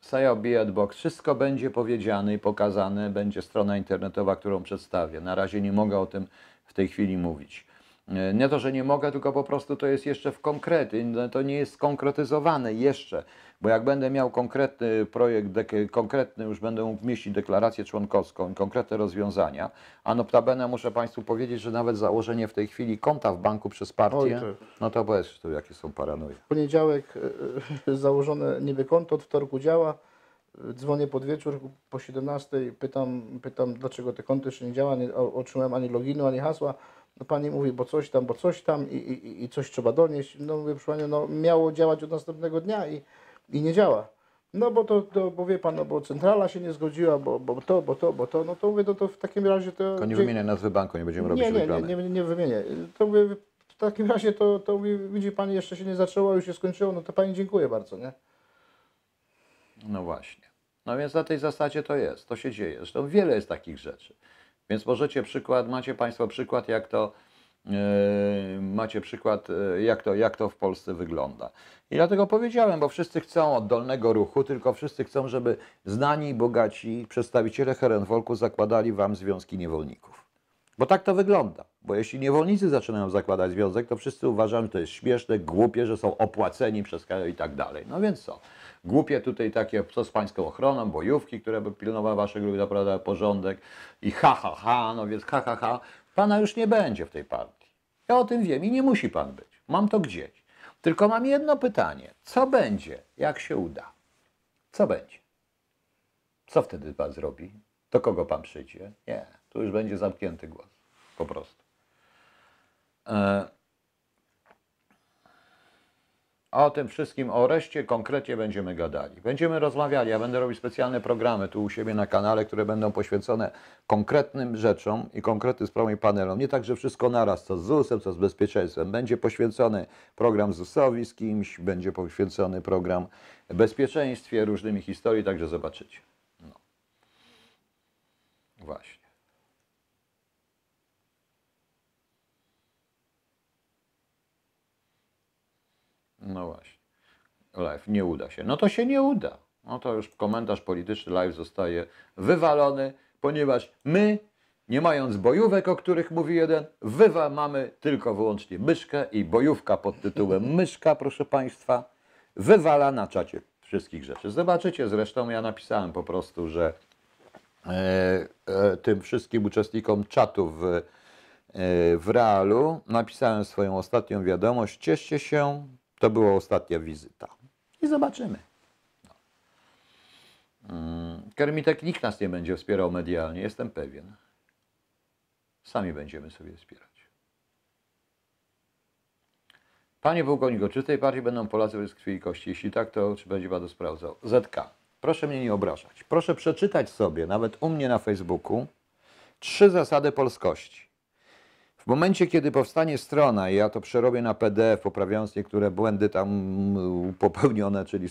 Saja Box. Wszystko będzie powiedziane i pokazane. Będzie strona internetowa, którą przedstawię. Na razie nie mogę o tym w tej chwili mówić. E, Nie to, że nie mogę, tylko po prostu to jest jeszcze w konkrety. No, To nie jest skonkretyzowane jeszcze, bo jak będę miał konkretny projekt, konkretny już będę mógł mieścić deklarację członkowską i konkretne rozwiązania, a notabene muszę Państwu powiedzieć, że nawet założenie w tej chwili konta w banku przez partię, to- no to powiedz tu, jakie są paranoje. W poniedziałek e, e, założone niby konto, od wtorku działa. Dzwonię pod wieczór po 17, pytam, pytam dlaczego te konto jeszcze nie działa, nie otrzymałem ani loginu, ani hasła. No pani mówi, bo coś tam, bo coś tam i, i, i coś trzeba donieść. No mówię, proszę panią, no miało działać od następnego dnia i, i nie działa. No bo to, to, bo wie pan, no bo centrala się nie zgodziła, bo, bo to, bo to, bo to, no to mówię, no to w takim razie to... Tylko nie gdzie- wymieniaj nazwy banku, nie będziemy robić nie, nie, nie, nie, nie wymienię. To mówię, w takim razie to, to mówię, widzi pani, jeszcze się nie zaczęło, już się skończyło, no to pani dziękuję bardzo, nie? No właśnie. No więc na tej zasadzie to jest, to się dzieje. Zresztą wiele jest takich rzeczy. Więc możecie przykład, macie Państwo przykład, jak to yy, macie przykład, yy, jak to, jak to w Polsce wygląda. I dlatego powiedziałem, bo wszyscy chcą oddolnego ruchu, tylko wszyscy chcą, żeby znani bogaci przedstawiciele Herenfolku zakładali Wam związki niewolników. Bo tak to wygląda. Bo jeśli niewolnicy zaczynają zakładać związek, to wszyscy uważają, że to jest śmieszne, głupie, że są opłaceni przez kraj i tak dalej. No więc co? Głupie tutaj takie, co z pańską ochroną, bojówki, które by pilnowały waszych grupy, zaprowadały porządek i ha, ha, ha, no więc ha, ha, ha. Pana już nie będzie w tej partii. Ja o tym wiem i nie musi pan być. Mam to gdzieś. Tylko mam jedno pytanie. Co będzie, jak się uda? Co będzie? Co wtedy pan zrobi? Do kogo pan przyjdzie? Nie, tu już będzie zamknięty głos. Po prostu. E, o tym wszystkim, o reszcie konkretnie będziemy gadali. Będziemy rozmawiali, ja będę robił specjalne programy tu u siebie na kanale, które będą poświęcone konkretnym rzeczom i konkretnym sprawom i panelom. Nie tak, że wszystko naraz, co z ZUS-em, co z bezpieczeństwem. Będzie poświęcony program ZUS-owi z kimś, będzie poświęcony program bezpieczeństwie, różnymi historii, także zobaczycie. No. Właśnie. No właśnie. Live nie uda się. No to się nie uda. no to już komentarz polityczny live zostaje wywalony, ponieważ my, nie mając bojówek, o których mówi jeden, wywa mamy tylko wyłącznie myszkę i bojówka pod tytułem <laughs> myszka, proszę Państwa, wywala na czacie wszystkich rzeczy. Zobaczycie zresztą, ja napisałem po prostu, że e, e, tym wszystkim uczestnikom czatu w, e, w realu napisałem swoją ostatnią wiadomość. Cieszcie się, to była ostatnia wizyta. I zobaczymy. Mm, Kermitek nikt nas nie będzie wspierał medialnie, jestem pewien. Sami będziemy sobie wspierać. Panie pułkowniku, czy w tej partii będą Polacy bez krwi i kości? Jeśli tak, to czy będzie to sprawdzał? ZK, proszę mnie nie obrażać. Proszę przeczytać sobie, nawet u mnie na Facebooku, trzy zasady polskości. W momencie, kiedy powstanie strona i ja to przerobię na PDF, poprawiając niektóre błędy tam mm, popełnione, czyli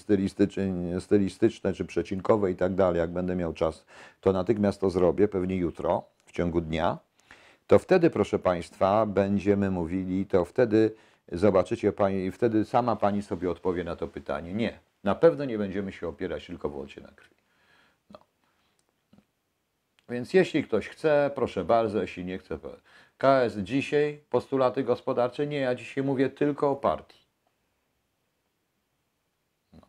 stylistyczne, czy przecinkowe i tak dalej, jak będę miał czas, to natychmiast to zrobię, pewnie jutro, w ciągu dnia, to wtedy, proszę Państwa, będziemy mówili, to wtedy zobaczycie Pani, wtedy sama Pani sobie odpowie na to pytanie. Nie, na pewno nie będziemy się opierać tylko wyłącznie na krwi. No. Więc jeśli ktoś chce, proszę bardzo, jeśli nie chce. KS dzisiaj, postulaty gospodarcze, nie, ja dzisiaj mówię tylko o partii. No.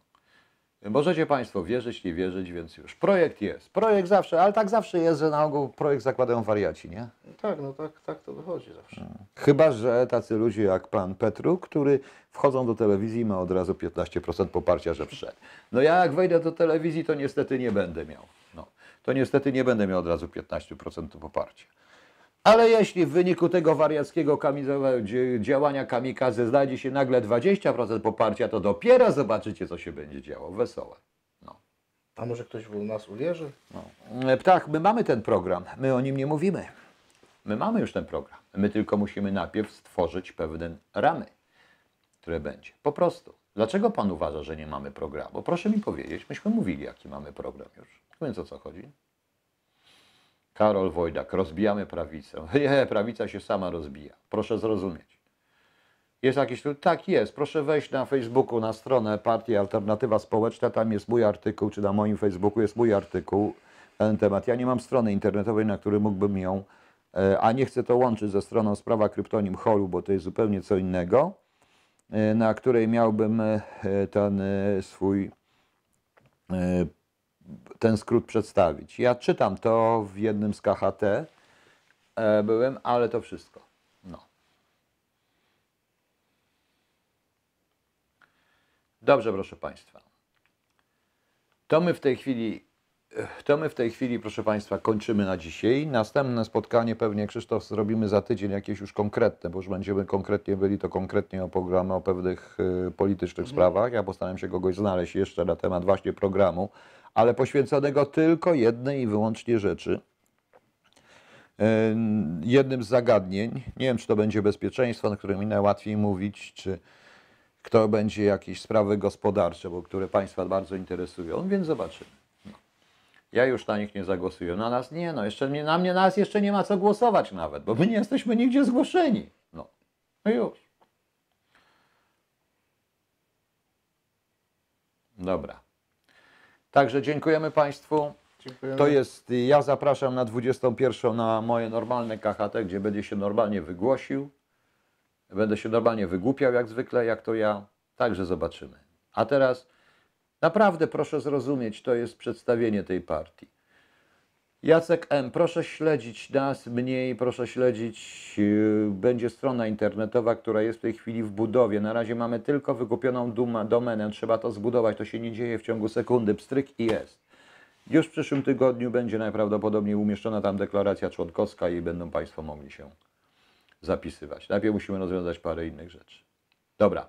Możecie Państwo wierzyć, nie wierzyć, więc już. Projekt jest. Projekt zawsze, ale tak zawsze jest, że na ogół projekt zakładają wariaci, nie? Tak, no tak, tak to wychodzi zawsze. Chyba, że tacy ludzie jak pan Petru, który wchodzą do telewizji i ma od razu 15% poparcia, że wszedł. No ja jak wejdę do telewizji, to niestety nie będę miał. No, to niestety nie będę miał od razu 15% poparcia. Ale jeśli w wyniku tego wariackiego działania kamikaze znajdzie się nagle 20% poparcia, to dopiero zobaczycie, co się będzie działo. Wesołe. No. A może ktoś w nas uwierzy? No. Tak, my mamy ten program, my o nim nie mówimy. My mamy już ten program. My tylko musimy najpierw stworzyć pewne ramy, które będzie. Po prostu. Dlaczego Pan uważa, że nie mamy programu? Proszę mi powiedzieć, myśmy mówili, jaki mamy program już. Więc o co chodzi? Karol Wojdak, rozbijamy prawicę. <laughs> Nie, prawica się sama rozbija. Proszę zrozumieć. Jest jakiś tu? Tak jest. Proszę wejść na Facebooku, na stronę Partii Alternatywa Społeczna. Tam jest mój artykuł, czy na moim Facebooku jest mój artykuł na ten temat. Ja nie mam strony internetowej, na której mógłbym ją, e, a nie chcę to łączyć ze stroną sprawa kryptonim Holu, bo to jest zupełnie co innego, e, na której miałbym e, ten swój ten skrót przedstawić. Ja czytam to w jednym z KHT, e, byłem, ale to wszystko. No. Dobrze, proszę Państwa. To my w tej chwili, to my w tej chwili, proszę Państwa, kończymy na dzisiaj. Następne spotkanie pewnie, Krzysztof, zrobimy za tydzień jakieś już konkretne, bo już będziemy konkretnie byli to konkretnie o programie, o pewnych y, politycznych sprawach. Ja postaram się kogoś znaleźć jeszcze na temat właśnie programu, ale poświęconego tylko jednej i wyłącznie rzeczy. Y, Jednym z zagadnień, nie wiem, czy to będzie bezpieczeństwo, na którym mi najłatwiej mówić, czy kto będzie jakieś sprawy gospodarcze, bo które Państwa bardzo interesują, więc zobaczymy. Ja już na nich nie zagłosuję. Na nas nie, no jeszcze nie, na mnie nas jeszcze nie ma co głosować nawet, bo my nie jesteśmy nigdzie zgłoszeni. No, no już. Dobra. Także dziękujemy Państwu. Dziękujemy. To jest, ja zapraszam na 21 na moje normalne KHT, gdzie będę się normalnie wygłosił. Będę się normalnie wygłupiał jak zwykle, jak to ja. Także zobaczymy. A teraz naprawdę proszę zrozumieć, to jest przedstawienie tej partii. Jacek M., proszę śledzić nas mniej, proszę śledzić, yy, będzie strona internetowa, która jest w tej chwili w budowie. Na razie mamy tylko wykupioną duma, domenę, trzeba to zbudować, to się nie dzieje w ciągu sekundy, pstryk i jest. Już w przyszłym tygodniu będzie najprawdopodobniej umieszczona tam deklaracja członkowska i będą Państwo mogli się zapisywać. Najpierw musimy rozwiązać parę innych rzeczy. Dobra.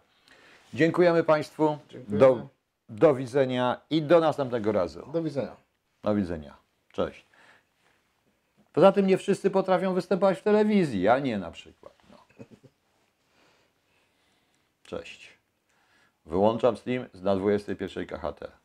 Dziękujemy Państwu. Dziękujemy. Do, do widzenia i do następnego razu. Do widzenia. Do widzenia. Cześć. Poza tym nie wszyscy potrafią występować w telewizji. Ja nie na przykład. No. Cześć. Wyłączam stream na 21 KHT.